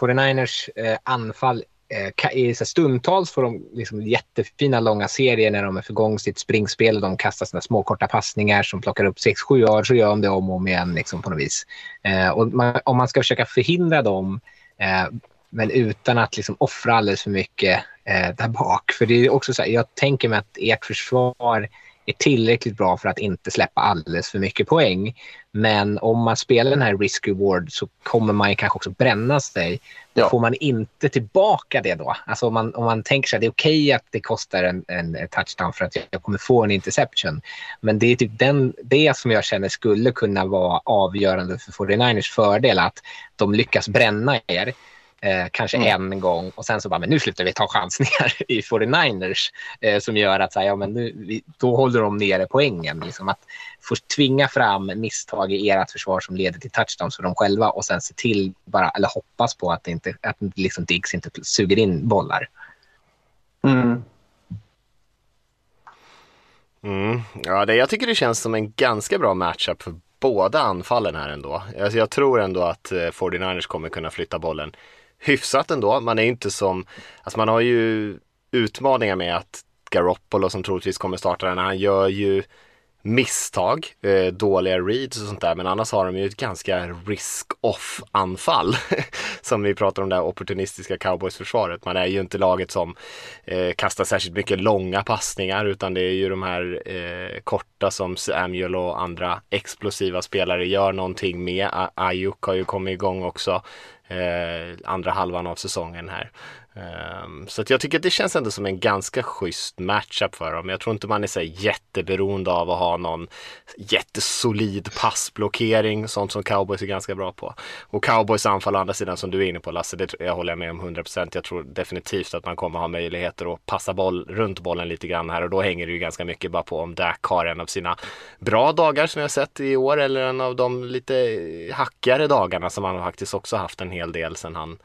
49ers eh, anfall eh, i stundtals får de liksom jättefina långa serier när de är för igång sitt springspel och de kastar sina små korta passningar som plockar upp 6-7 yards så gör de det om och om igen liksom, på något vis. Eh, och man, om man ska försöka förhindra dem eh, men utan att liksom offra alldeles för mycket eh, där bak. För det är också så här, jag tänker mig att ert försvar är tillräckligt bra för att inte släppa alldeles för mycket poäng. Men om man spelar den här risk-reward så kommer man kanske också bränna sig. Ja. Får man inte tillbaka det då? Alltså om man, om man tänker sig att det är okej okay att det kostar en, en touchdown för att jag kommer få en interception. Men det är typ den, det som jag känner skulle kunna vara avgörande för 49ers fördel att de lyckas bränna er Eh, kanske mm. en gång och sen så bara, men nu slutar vi ta chansningar i 49ers eh, som gör att så här, ja, men nu, vi, då håller de nere poängen. Liksom att få tvinga fram misstag i ert försvar som leder till touchdowns för dem själva och sen se till bara, eller hoppas på att, det inte, att liksom Diggs inte suger in bollar. Mm. Mm. Ja, det, jag tycker det känns som en ganska bra matchup för båda anfallen här ändå. Alltså jag tror ändå att eh, 49ers kommer kunna flytta bollen hyfsat ändå. Man är inte som, alltså man har ju utmaningar med att Garoppolo som troligtvis kommer starta den, han gör ju misstag, eh, dåliga reads och sånt där. Men annars har de ju ett ganska risk-off anfall. som vi pratar om det här opportunistiska cowboys-försvaret. Man är ju inte laget som eh, kastar särskilt mycket långa passningar utan det är ju de här eh, korta som Samuel och andra explosiva spelare gör någonting med. Ayuk har ju kommit igång också Eh, andra halvan av säsongen här. Um, så att jag tycker att det känns ändå som en ganska schysst matchup för dem. Jag tror inte man är så jätteberoende av att ha någon jättesolid passblockering, sånt som cowboys är ganska bra på. Och cowboys anfall å andra sidan som du är inne på Lasse, det jag håller jag med om 100%. Jag tror definitivt att man kommer ha möjligheter att passa boll runt bollen lite grann här och då hänger det ju ganska mycket bara på om Dak har en av sina bra dagar som jag sett i år eller en av de lite hackigare dagarna som han faktiskt också haft en hel del sen han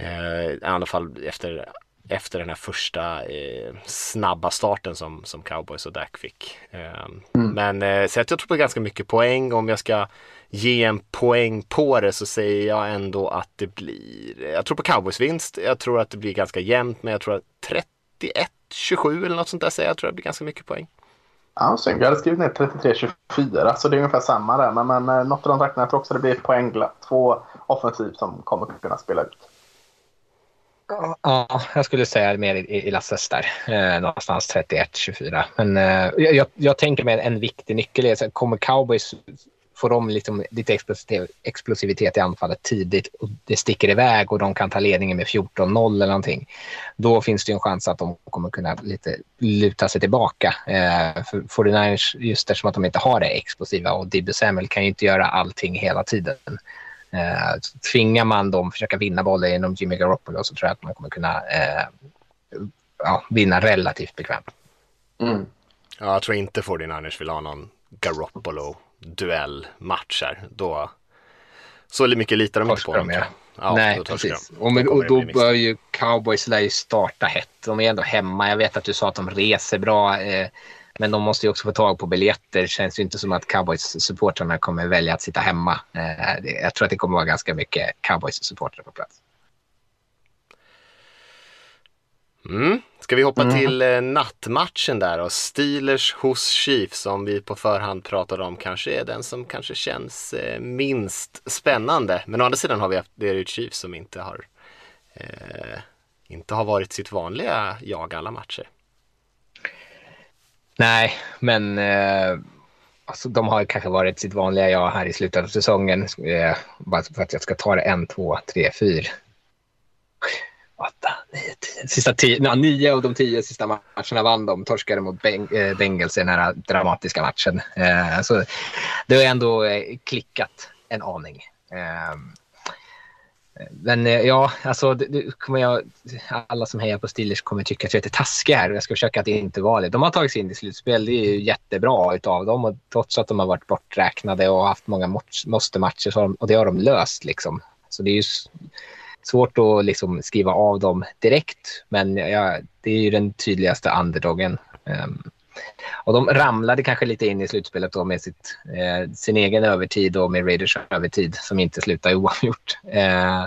Eh, I alla fall efter, efter den här första eh, snabba starten som, som cowboys och Dak fick. Eh, mm. Men eh, så jag tror på ganska mycket poäng. Om jag ska ge en poäng på det så säger jag ändå att det blir, jag tror på cowboys vinst. Jag tror att det blir ganska jämnt men jag tror att 31-27 eller något sånt där säger jag. Jag tror att det blir ganska mycket poäng. Ja. Jag hade skrivit ner 33-24 så det är ungefär samma där. Men, men eh, något av de trakterna jag tror också det blir poängglatt. Två offensiv som kommer kunna spela ut. Ja, jag skulle säga mer i, i Lasses där. Eh, någonstans 31-24. Men eh, jag, jag tänker mig en viktig nyckel är, kommer cowboys får de liksom lite explosivitet i anfallet tidigt och det sticker iväg och de kan ta ledningen med 14-0 eller någonting, då finns det en chans att de kommer kunna lite luta sig tillbaka. Eh, för 49ers, just eftersom att de inte har det explosiva och Dibby Samuel kan ju inte göra allting hela tiden. Eh, tvingar man dem att försöka vinna bollen genom Jimmy Garoppolo så tror jag att man kommer kunna eh, ja, vinna relativt bekvämt. Mm. Ja, jag tror inte 49ers vill ha någon Garoppolo-duellmatch här. Då, så mycket litar de inte på dem. Ja. Ja, Nej, precis. Och, med, och då bör ju Cowboys lär ju starta hett. De är ändå hemma. Jag vet att du sa att de reser bra. Eh, men de måste ju också få tag på biljetter. Det känns ju inte som att Cowboys-supportrarna kommer välja att sitta hemma. Eh, jag tror att det kommer vara ganska mycket Cowboys-supportrar på plats. Mm. Ska vi hoppa mm. till eh, nattmatchen där och Steelers hos Chiefs som vi på förhand pratade om kanske är den som kanske känns eh, minst spännande. Men å andra sidan har vi haft, det är ju Chiefs som inte har eh, inte har varit sitt vanliga jag alla matcher. Nej, men eh, alltså, de har kanske varit sitt vanliga jag här i slutet av säsongen. Eh, bara för att jag ska ta det en, två, tre, fyra åtta, nio, tio. Sista tio, ja, nio av de tio sista matcherna vann de. Torskade mot eh, Bengals i den här dramatiska matchen. Eh, så det har ändå eh, klickat en aning. Eh, men eh, ja, alltså det, kommer jag, alla som hejar på Steelers kommer tycka att jag är lite taskig här. Jag ska försöka att inte vara det. De har tagit sig in i slutspel. Det är jättebra utav dem. Och trots att de har varit borträknade och haft många måste-matcher och det har de löst. Liksom. Så det är ju svårt att liksom skriva av dem direkt, men ja, det är ju den tydligaste underdogen. Um, och de ramlade kanske lite in i slutspelet då med sitt, eh, sin egen övertid och med Raiders övertid som inte slutar oavgjort. Eh,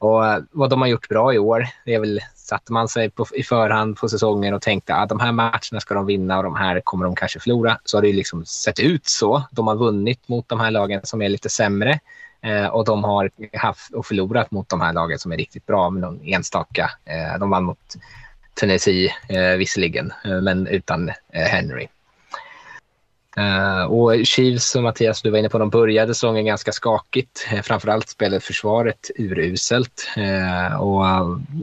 och vad de har gjort bra i år, det är väl satte man sig på, i förhand på säsongen och tänkte att de här matcherna ska de vinna och de här kommer de kanske förlora. Så har det liksom sett ut så. De har vunnit mot de här lagen som är lite sämre. Eh, och de har haft och förlorat mot de här lagen som är riktigt bra med någon enstaka. Eh, de vann mot Tennessee eh, visserligen, eh, men utan eh, Henry. Eh, och Chiefs och Mattias, du var inne på, de började säsongen ganska skakigt. Eh, framförallt spelade försvaret uruselt. Eh, och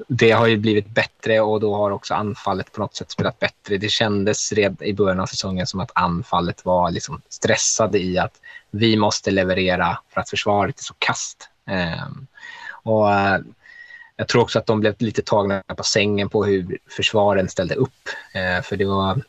det har ju blivit bättre och då har också anfallet på något sätt spelat bättre. Det kändes redan i början av säsongen som att anfallet var liksom stressade i att vi måste leverera för att försvaret är så kast. Och eh, jag tror också att de blev lite tagna på sängen på hur försvaren ställde upp. Eh, för det var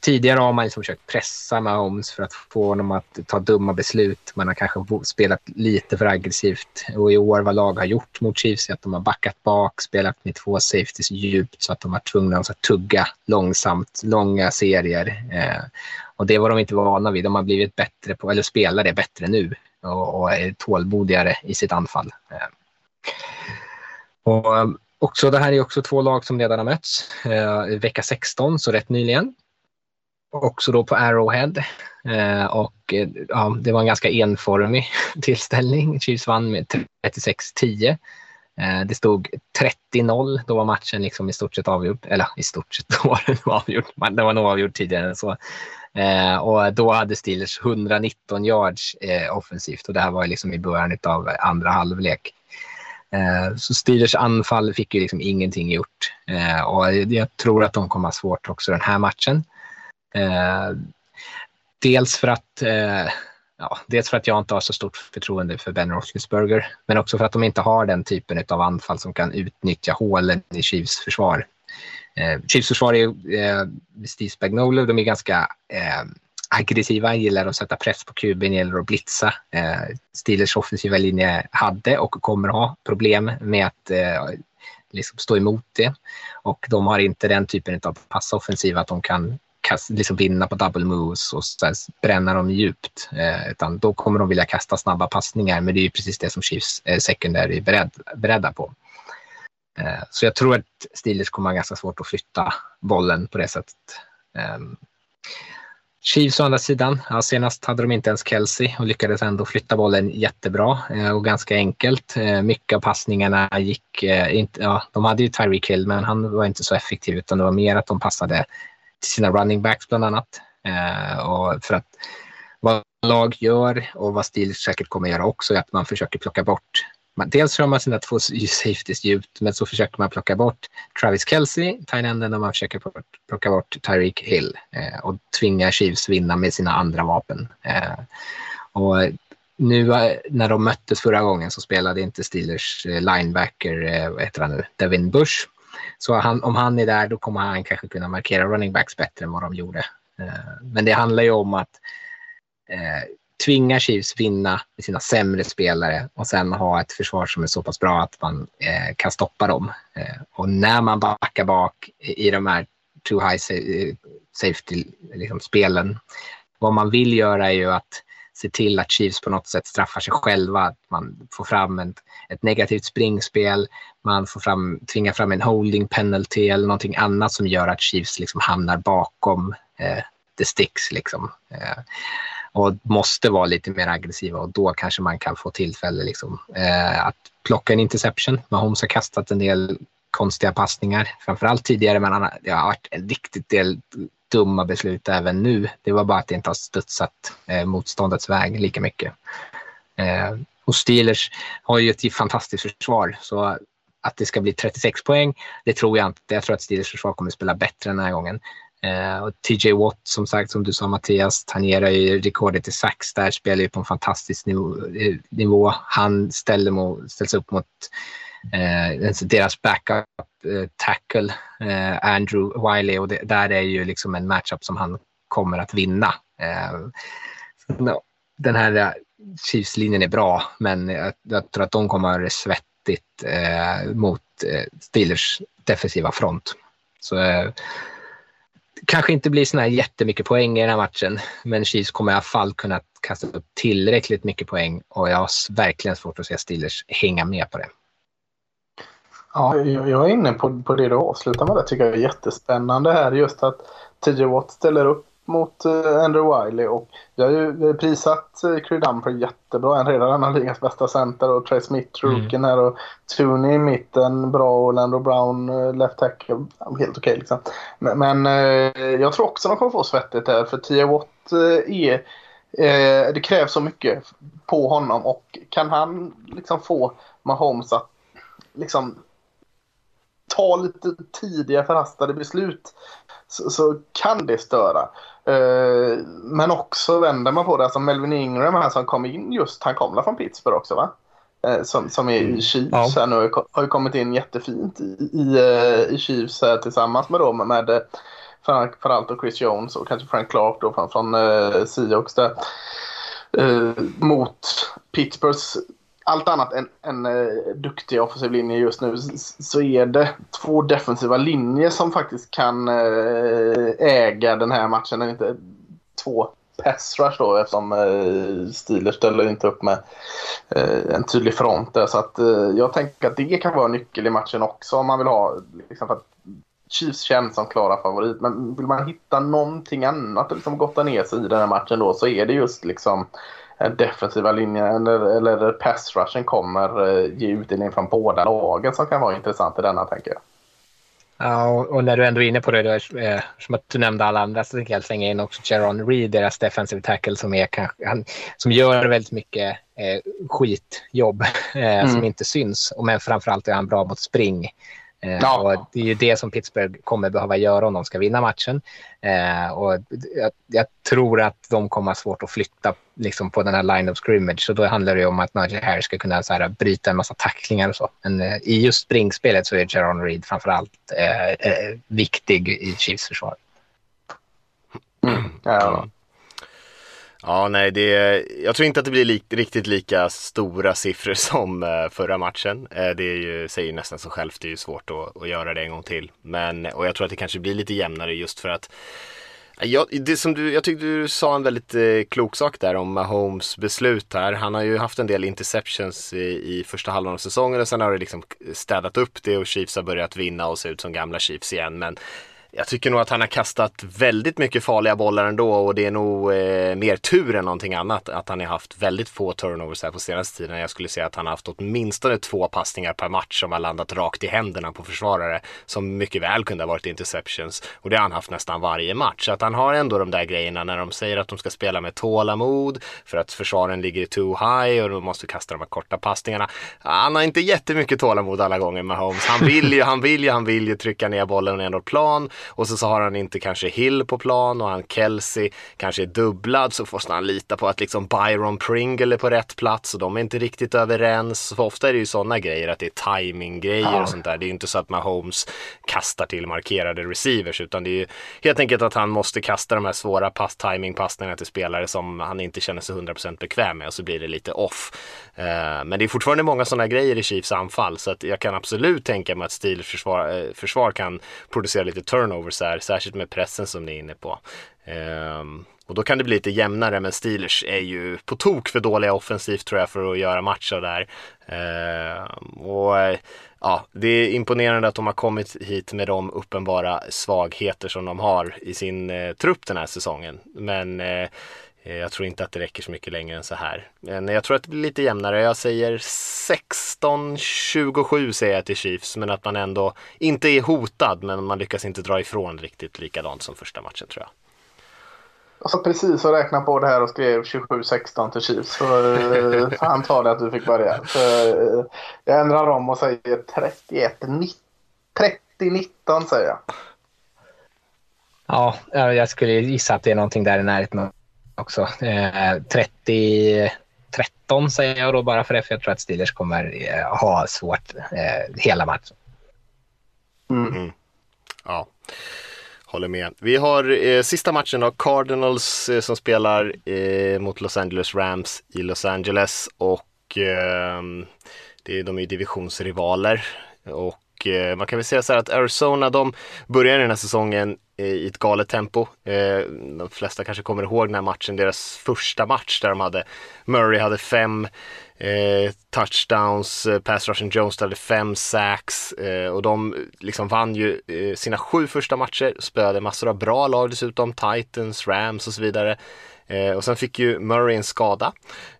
Tidigare har man liksom försökt pressa Mahomes för att få honom att ta dumma beslut. Man har kanske spelat lite för aggressivt. Och i år vad lag har gjort mot Chiefs är att de har backat bak, spelat med två safeties djupt så att de har tvungna att tugga långsamt, långa serier. Eh, och det var de inte vana vid. De har blivit bättre på, eller spelar det bättre nu och, och är tålmodigare i sitt anfall. Eh. Och eh, också, det här är också två lag som redan har mötts eh, vecka 16, så rätt nyligen också då på Arrowhead. Eh, och eh, ja, det var en ganska enformig tillställning. Chiefs vann med 36-10. Eh, det stod 30-0. Då var matchen liksom i stort sett avgjord. Eller i stort sett då var den avgjord. Den var nog avgjord tidigare än så. Eh, och då hade Steelers 119 yards eh, offensivt och det här var liksom i början av andra halvlek. Eh, så Steelers anfall fick ju liksom ingenting gjort. Eh, och jag tror att de kommer ha svårt också den här matchen. Eh, dels för att ja, dels för att jag inte har så stort förtroende för Ben Roethlisberger, men också för att de inte har den typen av anfall som kan utnyttja hålen i Chiefs försvar. Eh, Chiefs försvar är eh, Steve Spagnuolo, de är ganska eh, aggressiva, gillar att sätta press på kuben, gillar att blitza. Eh, Steelers offensiva linje hade och kommer ha problem med att eh, liksom stå emot det. Och de har inte den typen av passoffensiv att de kan kasta, liksom vinna på double moves och så bränna dem djupt. Eh, utan då kommer de vilja kasta snabba passningar, men det är ju precis det som Chiefs eh, secondary är beredd, beredda på. Eh, så jag tror att Steelers kommer ha ganska svårt att flytta bollen på det sättet. Eh, Chiefs å andra sidan, ja, senast hade de inte ens Kelsey och lyckades ändå flytta bollen jättebra eh, och ganska enkelt. Eh, mycket av passningarna gick, eh, inte, ja, de hade ju Tyreek Hill men han var inte så effektiv utan det var mer att de passade till sina running backs bland annat. Och för att vad lag gör och vad Steelers säkert kommer göra också är att man försöker plocka bort man, dels kör man sina två safeties djupt, men så försöker man plocka bort Travis Kelce, Tynan och man försöker plocka bort Tyreek Hill eh, och tvinga Chiefs vinna med sina andra vapen. Eh, och nu eh, när de möttes förra gången så spelade inte Steelers eh, linebacker, eh, vad heter han nu, Devin Bush. Så han, om han är där då kommer han kanske kunna markera running backs bättre än vad de gjorde. Eh, men det handlar ju om att tvingar Chiefs vinna med sina sämre spelare och sen ha ett försvar som är så pass bra att man eh, kan stoppa dem. Eh, och när man backar bak i, i de här too high eh, safety-spelen, liksom, vad man vill göra är ju att se till att Chiefs på något sätt straffar sig själva. Att man får fram ett, ett negativt springspel, man får fram, tvinga fram en holding penalty eller någonting annat som gör att Chiefs liksom hamnar bakom eh, the sticks. Liksom. Eh, och måste vara lite mer aggressiva och då kanske man kan få tillfälle liksom, eh, att plocka en interception. Mahomes har kastat en del konstiga passningar, framförallt tidigare, men han har, det har varit en riktigt del dumma beslut även nu. Det var bara att det inte har studsat eh, motståndets väg lika mycket. Eh, och Steelers har ju ett fantastiskt försvar, så att det ska bli 36 poäng, det tror jag inte. Jag tror att Steelers försvar kommer att spela bättre den här gången. Eh, och TJ Watt, som sagt, som du sa Mattias, tangerar ju rekordet i sax där, spelar ju på en fantastisk nivå. Eh, nivå. Han ställer mot, ställs upp mot eh, deras backup eh, tackle, eh, Andrew Wiley, och det, där är ju liksom en matchup som han kommer att vinna. Eh, no, den här eh, Chiefs-linjen är bra, men jag, jag, tror att de kommer att ha det svettigt eh, mot Steelers defensiva front. Så kanske inte blir såna här jättemycket poäng i den här matchen, men Chiefs kommer i alla fall kunna kasta upp tillräckligt mycket poäng och jag har verkligen svårt att se Steelers hänga med på det. Ja, jag är inne på, på det du avslutar med. Det tycker jag är jättespännande här. Just att TJ Watt ställer upp mot eh, Andrew Wiley och jag har ju prisat eh, Creed Dumper jättebra. En redan en av ligans bästa center och Trey Smith, mm. rookien här och Tooney i mitten bra och Lando Brown eh, left tackle. Helt okej okay, liksom. Men, men jag tror också de kommer få svettigt där för Tia Watt är det krävs så mycket på honom och kan han liksom få Mahomes att liksom ta lite tidiga förhastade beslut så, så kan det störa. Uh, men också vänder man på det, alltså Melvin Ingram här som kom in just, han kom från Pittsburgh också va? Uh, som, som är i mm. Chiefs ja. nu, har ju kommit in jättefint i, i, uh, i Chiefs här tillsammans med, då, med framförallt då Chris Jones och kanske Frank Clark då från, från uh, Seahawks där. mot Pittsburghs allt annat än än uh, duktig offensiv linje just nu så är det två defensiva linjer som faktiskt kan uh, äga den här matchen. Det är inte två pass rush då eftersom uh, Steelers ställer inte upp med uh, en tydlig front där. Så att jag tänker att det kan vara en nyckel i matchen också om man vill ha liksom för att Chiefs känns som klara favorit. Men vill man hitta någonting annat och liksom gotta ner sig i den här matchen då så är det just liksom defensiva linjen eller, eller pass rushen kommer eh, ge utdelning från båda lagen som kan vara intressant i denna tänker jag. Ja, och när du ändå är inne på det, då, eh, som att du nämnde alla andra, så tänker jag slänga in också Jaron Reed, deras defensive tackle, som, är, han, som gör väldigt mycket eh, skitjobb eh, mm. som inte syns. Och men framförallt är han bra mot spring. Eh, ja. Och det är ju det som Pittsburgh kommer behöva göra om de ska vinna matchen. Eh, och jag, jag, tror att de kommer ha svårt att flytta liksom, på den här line of scrimmage. Så då handlar det om att Najee Harris ska kunna så här, bryta en massa tacklingar och så. Men eh, i just springspelet så är Jaron Reed framförallt eh, eh, viktig i Chiefs försvar. Mm. Ja. Ja, nej, det, jag tror inte att det blir li riktigt lika stora siffror som eh, förra matchen. Eh, det är ju, säger nästan sig självt, det är ju svårt att, att, göra det en gång till. Men, och jag tror att det kanske blir lite jämnare just för att eh, jag, det som du, jag tyckte du sa en väldigt eh, klok sak där om Mahomes beslut här. Han har ju haft en del interceptions i, i första halvan av säsongen och sen har det liksom städat upp det och Chiefs har börjat vinna och se ut som gamla Chiefs igen. Men jag tycker nog att han har kastat väldigt mycket farliga bollar ändå och det är nog eh, mer tur än någonting annat att han har haft väldigt få turnovers här på senaste tiden. Jag skulle säga att han har haft åtminstone två passningar per match som har landat rakt i händerna på försvarare som mycket väl kunde ha varit interceptions och det har han haft nästan varje match. Så att han har ändå de där grejerna när de säger att de ska spela med tålamod för att försvaren ligger too high och de måste kasta de här korta passningarna. Han har inte jättemycket tålamod alla gånger med Holmes. Han vill ju, han vill ju, han vill ju trycka ner bollen ner plan och så, så har han inte kanske Hill på plan och han Kelsey kanske är dubblad så måste han lita på att liksom Byron Pringle är på rätt plats och de är inte riktigt överens. För ofta är det ju sådana grejer att det är timing-grejer ja. och sånt där. Det är ju inte så att Mahomes kastar till markerade receivers utan det är ju helt enkelt att han måste kasta de här svåra pass timing-passningarna till spelare som han inte känner sig 100% bekväm med och så blir det lite off. Uh, men det är fortfarande många sådana grejer i Chiefs anfall så att jag kan absolut tänka mig att Steelers försvar, uh, försvar kan producera lite turnovers här, särskilt med pressen som ni är inne på. Um, och då kan det bli lite jämnare, men Steelers är ju på tok för dåliga offensivt tror jag för att göra matcher där. Uh, och ja, det är imponerande att de har kommit hit med de uppenbara svagheter som de har i sin eh, trupp den här säsongen. Men Eh, jag tror inte att det räcker så mycket längre än så här. Men jag tror att det blir lite jämnare. Jag säger 16-27 säger jag till Chiefs, men att man ändå inte är hotad, men man lyckas inte dra ifrån riktigt likadant som första matchen tror jag. Jag satt precis och räknade på det här och skrev 27-16 till Chiefs. Så får han ta det att du fick börja. Så, eh, jag ändrar om och säger 31-30-19 säger jag. Ja, jag skulle gissa att det är någonting där i närheten också. Eh, 30 13 säger jag då bara för det, för jag tror att Steelers kommer eh, ha svårt eh, hela matchen. Mm. Mm. Ja, håller med. Vi har eh, sista matchen då, Cardinals eh, som spelar eh, mot Los Angeles Rams i Los Angeles och ehm, det är, de är divisionsrivaler. Och eh, man kan väl säga så här att Arizona, de börjar den här säsongen eh, i ett galet tempo. Eh, de flesta kanske kommer ihåg den här matchen, deras första match där de hade Murray hade fem eh, touchdowns, eh, pass Russian Jones hade fem sacks och de liksom vann ju sina sju första matcher, spöade massor av bra lag dessutom, Titans, Rams och så vidare. Eh, och sen fick ju Murray en skada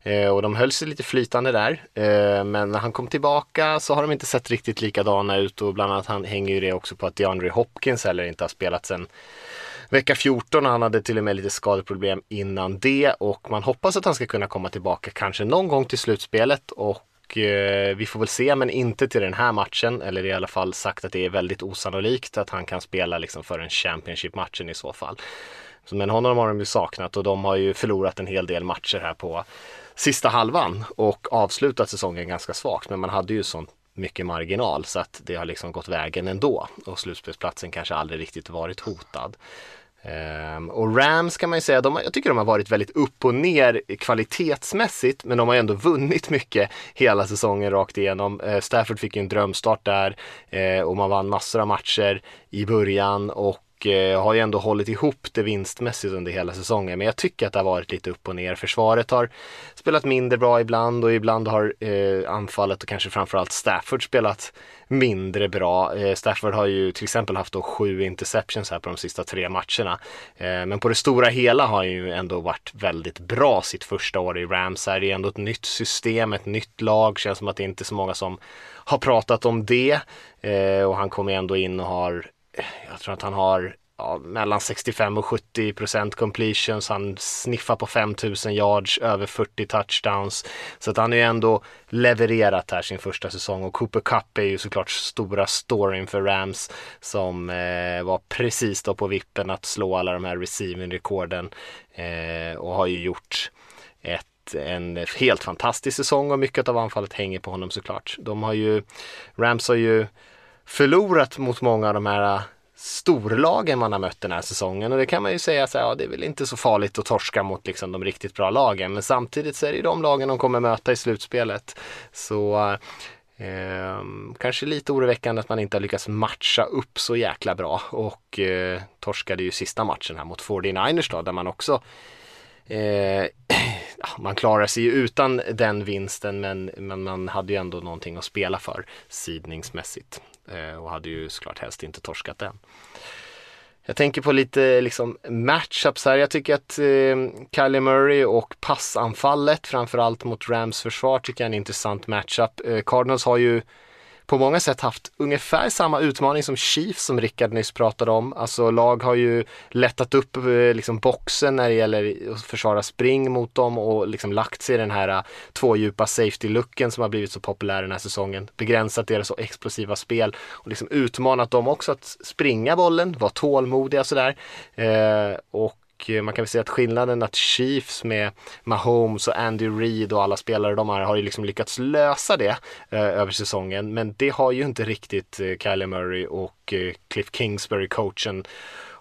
eh, och de höll sig lite flytande där. Eh, men när han kom tillbaka så har de inte sett riktigt likadana ut och bland annat han hänger ju det också på att DeAndre Hopkins heller inte har spelat sen vecka 14. Han hade till och med lite skadeproblem innan det och man hoppas att han ska kunna komma tillbaka kanske någon gång till slutspelet och eh, vi får väl se, men inte till den här matchen. Eller i alla fall sagt att det är väldigt osannolikt att han kan spela liksom för en Championship-matchen i så fall. Men honom har de ju saknat och de har ju förlorat en hel del matcher här på sista halvan och avslutat säsongen ganska svagt. Men man hade ju sånt mycket marginal så att det har liksom gått vägen ändå och slutspelsplatsen kanske aldrig riktigt varit hotad. Um, och Rams kan man ju säga, de, jag tycker de har varit väldigt upp och ner kvalitetsmässigt men de har ju ändå vunnit mycket hela säsongen rakt igenom. Uh, Stafford fick ju en drömstart där uh, och man vann massor av matcher i början och och eh, har ju ändå hållit ihop det vinstmässigt under hela säsongen. Men jag tycker att det har varit lite upp och ner. Försvaret har spelat mindre bra ibland och ibland har eh, anfallet och kanske framförallt Stafford spelat mindre bra. Eh, Stafford har ju till exempel haft då sju interceptions här på de sista tre matcherna. Eh, men på det stora hela har han ju ändå varit väldigt bra sitt första år i Rams. Här. Det är ändå ett nytt system, ett nytt lag. Känns som att det inte är så många som har pratat om det. Eh, och han kommer ändå in och har jag tror att han har ja, mellan 65 och 70 procent completions. Han sniffar på 5000 yards, över 40 touchdowns. Så att han är ju ändå levererat här sin första säsong och Cooper Cup är ju såklart stora storyn för Rams som eh, var precis då på vippen att slå alla de här receiving-rekorden eh, och har ju gjort ett en helt fantastisk säsong och mycket av anfallet hänger på honom såklart. De har ju, Rams har ju förlorat mot många av de här äh, storlagen man har mött den här säsongen och det kan man ju säga så här, ja det är väl inte så farligt att torska mot liksom de riktigt bra lagen men samtidigt så är det ju de lagen de kommer möta i slutspelet. Så eh, kanske lite oroväckande att man inte har lyckats matcha upp så jäkla bra och eh, torskade ju sista matchen här mot 49ers då där man också eh, man klarar sig ju utan den vinsten men, men man hade ju ändå någonting att spela för sidningsmässigt. Eh, och hade ju såklart helst inte torskat den. Jag tänker på lite liksom matchups här. Jag tycker att eh, Kylie Murray och passanfallet, framförallt mot Rams försvar, tycker jag är en intressant matchup. Eh, Cardinals har ju på många sätt haft ungefär samma utmaning som Chiefs som Rickard nyss pratade om. Alltså lag har ju lättat upp eh, liksom boxen när det gäller att försvara spring mot dem och liksom lagt sig i den här eh, tvådjupa safety-looken som har blivit så populär den här säsongen. Begränsat deras så explosiva spel och liksom utmanat dem också att springa bollen, vara tålmodiga sådär. Eh, och Eh, man kan väl säga att skillnaden att Chiefs med Mahomes och Andy Reid och alla spelare de har, har ju liksom lyckats lösa det eh, över säsongen. Men det har ju inte riktigt eh, Kyler Murray och eh, Cliff Kingsbury, coachen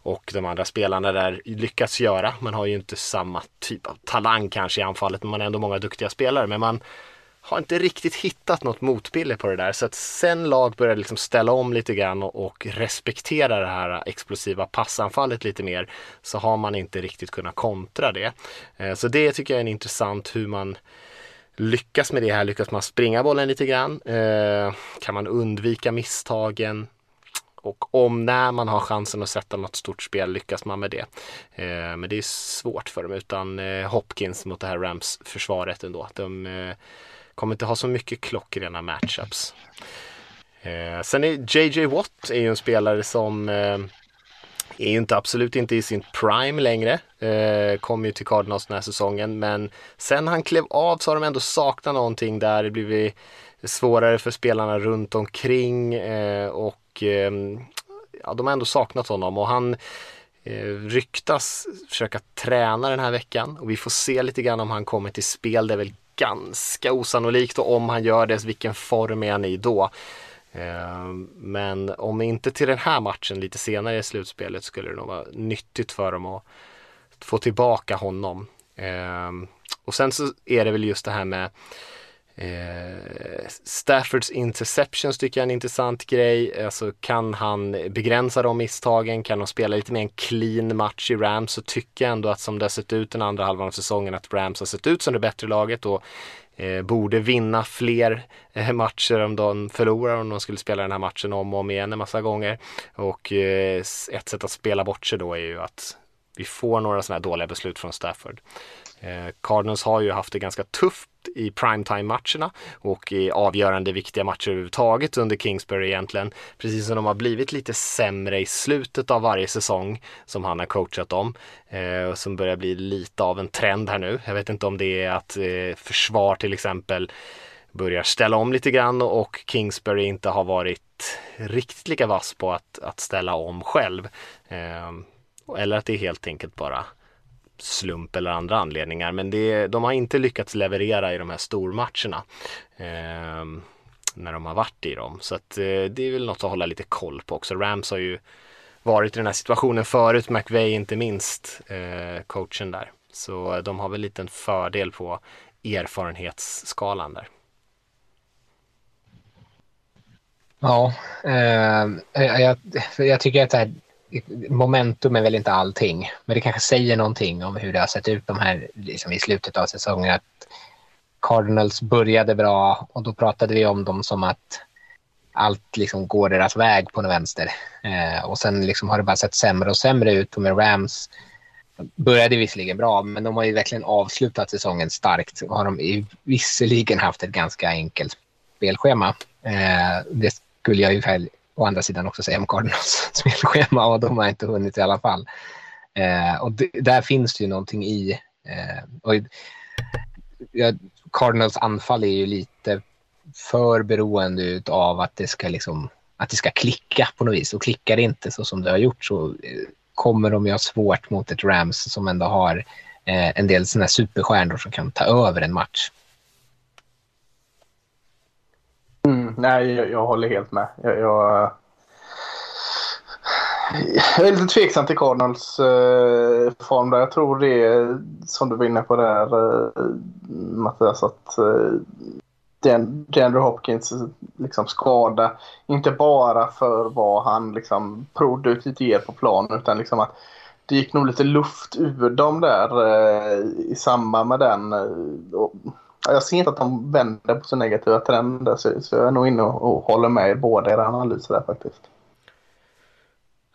och de andra spelarna där lyckats göra. Man har ju inte samma typ av talang kanske i anfallet, men man har ändå många duktiga spelare. Men man har inte riktigt hittat något motpiller på det där. Så att sen lag började liksom ställa om lite grann och, och, respektera det här explosiva passanfallet lite mer så har man inte riktigt kunnat kontra det. Eh, så det tycker jag är en intressant hur man lyckas med det här. Lyckas man springa bollen lite grann? Eh, kan man undvika misstagen? Och om när man har chansen att sätta något stort spel lyckas man med det. Eh, men det är svårt för dem utan eh, Hopkins mot det här Rams försvaret ändå. De, kommer inte ha så mycket klockrena matchups. Eh, sen är JJ Watt är ju en spelare som eh, är ju inte absolut inte i sin prime längre. Eh, kom ju till Cardinals den här säsongen men sen han klev av så har de ändå saknat någonting där. Det blivit svårare för spelarna runt omkring eh, och eh, ja, de har ändå saknat honom och han eh, ryktas försöka träna den här veckan och vi får se lite grann om han kommer till spel. Det är väl ganska osannolikt och om han gör det, vilken form är han i då? Eh, men om inte till den här matchen lite senare i slutspelet skulle det nog vara nyttigt för dem att få tillbaka honom. Eh, och sen så är det väl just det här med Eh, Staffords interceptions tycker jag är en intressant grej. Alltså kan han begränsa de misstagen? Kan de spela lite mer en clean match i Rams? Så tycker jag ändå att som det har sett ut den andra halvan av säsongen att Rams har sett ut som det bättre laget och eh, borde vinna fler eh, matcher om de förlorar om de skulle spela den här matchen om och om igen en massa gånger. Och eh, ett sätt att spela bort sig då är ju att vi får några sådana här dåliga beslut från Stafford. Eh, Cardinals har ju haft det ganska tufft i primetime-matcherna och i avgörande viktiga matcher överhuvudtaget under Kingsbury egentligen. Precis som de har blivit lite sämre i slutet av varje säsong som han har coachat dem. Eh, som börjar bli lite av en trend här nu. Jag vet inte om det är att eh, försvar till exempel börjar ställa om lite grann och Kingsbury inte har varit riktigt lika vass på att, att ställa om själv. Eh, eller att det är helt enkelt bara slump eller andra anledningar. Men det, de har inte lyckats leverera i de här stormatcherna. Eh, när de har varit i dem. Så att, eh, det är väl något att hålla lite koll på också. Rams har ju varit i den här situationen förut, McVay inte minst, eh, coachen där. Så de har väl lite en fördel på erfarenhetsskalan där. Ja, eh, jag, jag, tycker att det här, momentum är väl inte allting, men det kanske säger någonting om hur det har sett ut de här liksom i slutet av säsongen. Att Cardinals började bra och då pratade vi om dem som att allt liksom går deras väg på den vänster. Eh, och sen liksom har det bara sett sämre och sämre ut och med Rams började visserligen bra, men de har ju verkligen avslutat säsongen starkt och har de visserligen haft ett ganska enkelt spelschema. Eh, det skulle jag ju å andra sidan också säga om Cardinals spelschema och de har inte hunnit i alla fall. Eh, och det, där finns det ju någonting i. Eh, och, ja, Cardinals anfall är ju lite för beroende av att det ska liksom att det ska klicka på något vis och klickar det inte så som det har gjort så eh, kommer de ju ha svårt mot ett Rams som ändå har eh, en del sådana superstjärnor som kan ta över en match. Mm, nej, jag, jag, håller helt med. Jag, jag, jag, är lite tveksam till Cardinals eh, form där. Jag tror det är som du var inne på där eh, Mattias att eh, DeAndre Hopkins liksom skada, inte bara för vad han liksom produktivt ger på planen utan liksom att det gick nog lite luft ur dem där eh, i samband med den. Eh, och, jag ser inte att de vänder på så negativa trender så, så jag är nog inne och, och håller med i båda era analyser där faktiskt.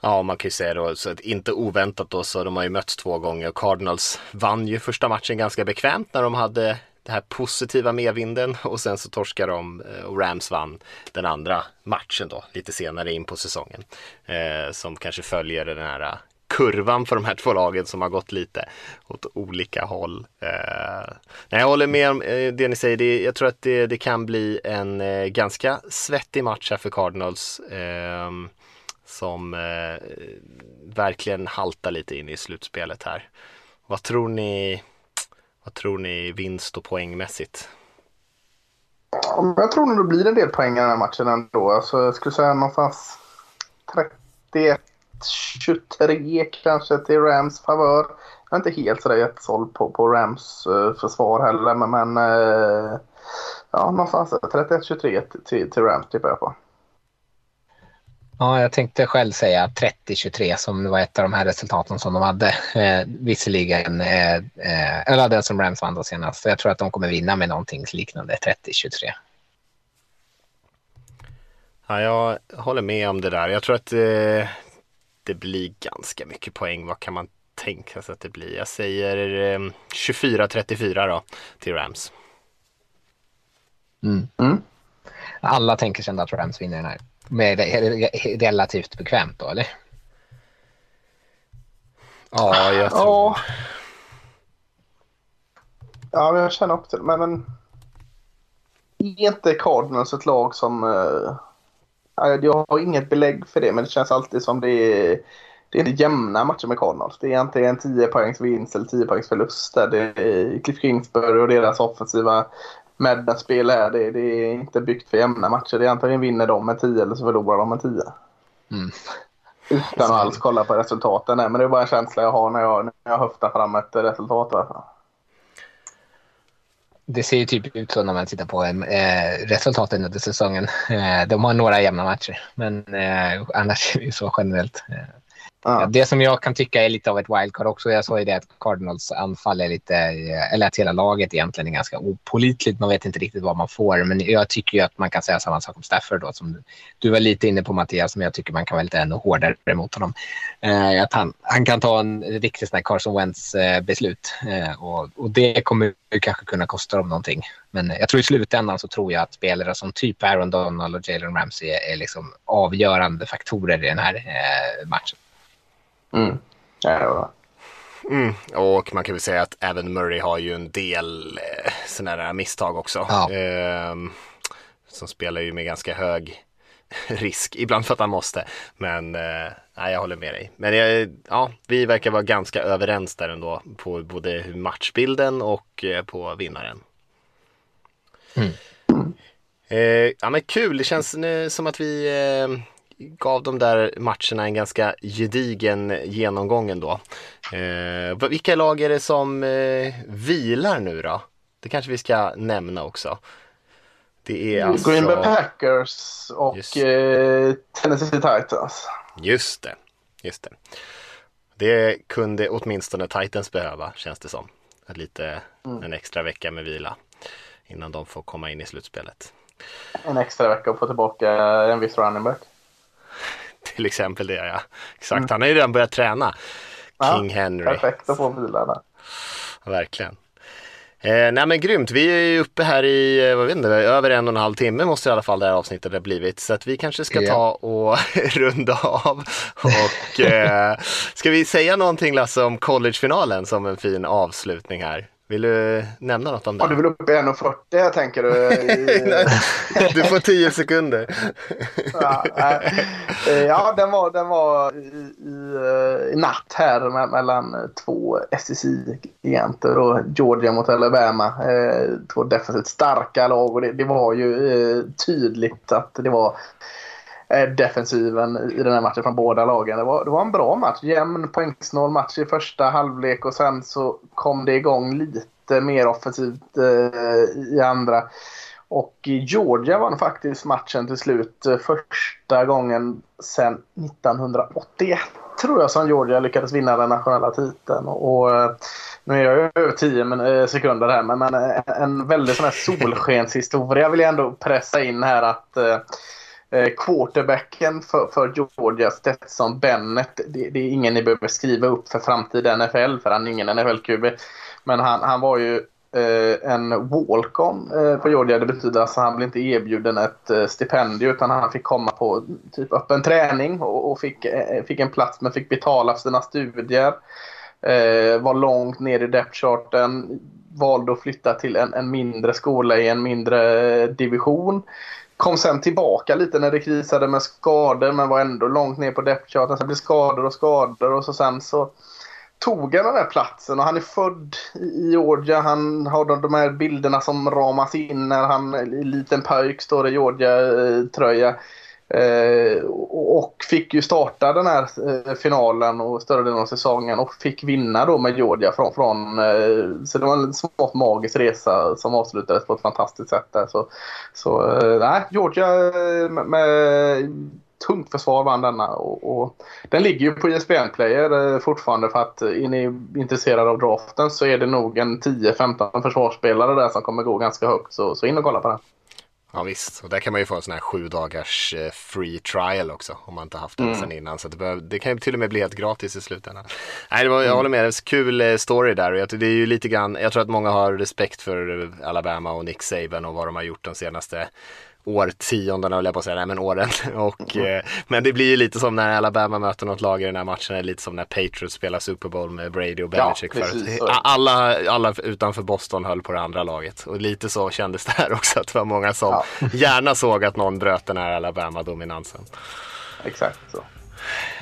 Ja, man kan ju säga då, så att inte oväntat då, så de har ju mötts två gånger och Cardinals vann ju första matchen ganska bekvämt när de hade den här positiva medvinden och sen så torskade de eh, och Rams vann den andra matchen då lite senare in på säsongen. Eh, som kanske följer den här kurvan för de här två lagen som har gått lite åt olika håll. Eh, nej, jag håller med om eh, det ni säger. Det, jag tror att det, det kan bli en eh, ganska svettig match här för Cardinals. Eh, som eh, verkligen haltar lite in i slutspelet här. Vad tror ni? Vad tror ni vinst och poängmässigt? Jag tror nog det blir en del poäng i den här matchen ändå. Alltså, jag skulle säga någonstans 31. 31-23 kanske till Rams favör. Jag är inte helt sådär jättesåld på, på Rams uh, försvar heller, men, men uh, ja, någonstans 31-23 till, till Rams tippar jag på. Ja, jag tänkte själv säga 30-23 som var ett av de här resultaten som de hade. Eh, visserligen, eh, eh, eller den som Rams vann då senast. Så jag tror att de kommer vinna med någonting liknande 30-23. Ja, jag håller med om det där. Jag tror att eh, det blir ganska mycket poäng. Vad kan man tänka sig att det blir? Jag säger eh, 24-34 då till Rams. Mm. Mm. Alla tänker sig ändå att Rams vinner den här. Med relativt bekvämt då, eller? Ja, jag tror... Ja, ja jag känner också det. Men, men är inte Cardinals ett lag som... Uh, jag har inget belägg för det, men det känns alltid som det är... Det är jämna matcher med Cardinals. Det är antingen 10 poängs vinst eller 10 poängs förlust. Det är Cliff Kingsbury och deras offensiva Madden-spel är det, det är inte byggt för jämna matcher. Det är antingen vinner de med 10 eller så förlorar de med 10. Mm. Utan att alls kolla på resultaten. Nej, men det är bara en känsla jag har när jag, när jag höftar fram ett resultat. Det ser ju typ ut så när man tittar på eh, resultaten under säsongen. Eh, de har några jämna matcher, men eh, annars är det så generellt. Eh. Ja. Det som jag kan tycka är lite av ett wildcard också, jag sa ju det att Cardinals anfall är lite, eller att hela laget egentligen är ganska opolitligt. Man vet inte riktigt vad man får, men jag tycker ju att man kan säga samma sak om Stafford då, som du var lite inne på Mattias, men jag tycker man kan vara lite ännu hårdare mot honom. Eh, att han, han kan ta en riktig sån här Carson Wentz eh, beslut eh, och, och det kommer ju kanske kunna kosta dem någonting. Men jag tror i slutändan så tror jag att spelare som typ Aaron Donald och Jalen Ramsey är, är liksom avgörande faktorer i den här eh, matchen. Mm. Ja, Mm. Och man kan väl säga att även Murray har ju en del eh, sådana här misstag också. Ja. Eh, som spelar ju med ganska hög risk, ibland för att han måste. Men eh, nej, jag håller med dig. Men jag, ja, vi verkar vara ganska överens där ändå på både matchbilden och eh, på vinnaren. Mm. Eh, ja men kul, det känns nu som att vi eh, gav de där matcherna en ganska gedigen genomgång ändå. Eh, vilka lag är det som eh, vilar nu då? Det kanske vi ska nämna också. Det är alltså... Green Bay Packers och eh, Tennessee Titans. Just det, just det. Det kunde åtminstone Titans behöva känns det som. Lite mm. en extra vecka med vila innan de får komma in i slutspelet. En extra vecka och få tillbaka en viss running back. Till exempel det ja. Exakt, mm. han har ju redan börjat träna. King ja, Henry. Perfekt att få där. Verkligen. Eh, nej men grymt, vi är ju uppe här i, eh, vad vet inte, över en och en halv timme måste i alla fall det här avsnittet ha blivit. Så att vi kanske ska yeah. ta och runda av. Och eh, ska vi säga någonting Lasse om collegefinalen som en fin avslutning här? Vill du nämna något om det? Ja, du vill upp i 1,40 tänker du? du får 10 sekunder. ja, ja, den var, den var i, i, eh, i natt här mellan två SEC-giganter. Georgia mot Alabama. Eh, två defensivt starka lag och det, det var ju eh, tydligt att det var Eh, defensiven i den här matchen från båda lagen. Det var, det var en bra match. Jämn poängsnål match i första halvlek och sen så kom det igång lite mer offensivt eh, i andra. Och Georgia vann faktiskt matchen till slut eh, första gången sedan 1981 tror jag som Georgia lyckades vinna den nationella titeln. Och, eh, nu är jag ju över 10 sekunder här men, men en väldigt sån här solskenshistoria vill jag ändå pressa in här att Eh, Eh, quarterbacken för, för Georgia, Stetson Bennett, det, det, är ingen ni behöver skriva upp för framtida NFL, för han är ingen NFL-QB. Men han, han var ju eh, en walk-on eh, på Georgia. Det betyder att han blev inte erbjuden ett eh, stipendium utan han fick komma på typ öppen träning och, och fick, eh, fick en plats men fick betala för sina studier. Eh, var långt ner i depth-charten. Valde att flytta till en, en mindre skola i en mindre eh, division. Kom sen tillbaka lite när det krisade med skador men var ändå långt ner på depth-charten. Sen blev skador och skador och så sen så tog han den här platsen och han är född i Georgia. Han har de, de här bilderna som ramas in när han i liten pöjk, står i Georgia-tröja. Eh, Eh, och fick ju starta den här eh, finalen och större delen av säsongen och fick vinna då med Georgia från, från eh, så det var en smått magisk resa som avslutades på ett fantastiskt sätt där. Så, så eh, nej, Georgia eh, med, med tungt försvar vann denna. Och, och, den ligger ju på ESPN Player eh, fortfarande för att är ni intresserade av draften så är det nog en 10-15 försvarsspelare där som kommer gå ganska högt. Så, så in och kolla på den. Ja visst, och där kan man ju få en sån här sju dagars eh, free trial också om man inte haft den mm. sen innan. Så det, bör, det, kan ju till och med bli helt gratis i slutändan. Nej, det var, jag mm. håller med, det är kul eh, story där jag, det är ju lite grann, jag tror att många har respekt för Alabama och Nick Saban och vad de har gjort de senaste årtiondena, höll jag på att säga, nej men åren. Och, mm. eh, men det blir ju lite som när Alabama möter något lag i den här matchen, lite som när Patriots spelar Super Bowl med Brady och Belichick ja, förut. Alla, alla utanför Boston höll på det andra laget och lite så kändes det här också, att det var många som ja. gärna såg att någon bröt den här Alabama-dominansen. Exakt så.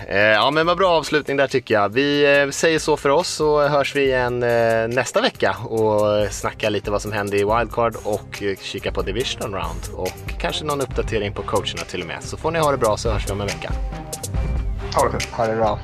Eh, ja men vad bra avslutning där tycker jag. Vi eh, säger så för oss så hörs vi igen eh, nästa vecka och snackar lite vad som hände i Wildcard och eh, kika på Division Round och kanske någon uppdatering på coacherna till och med. Så får ni ha det bra så hörs vi om en vecka. Ha det, ha det bra.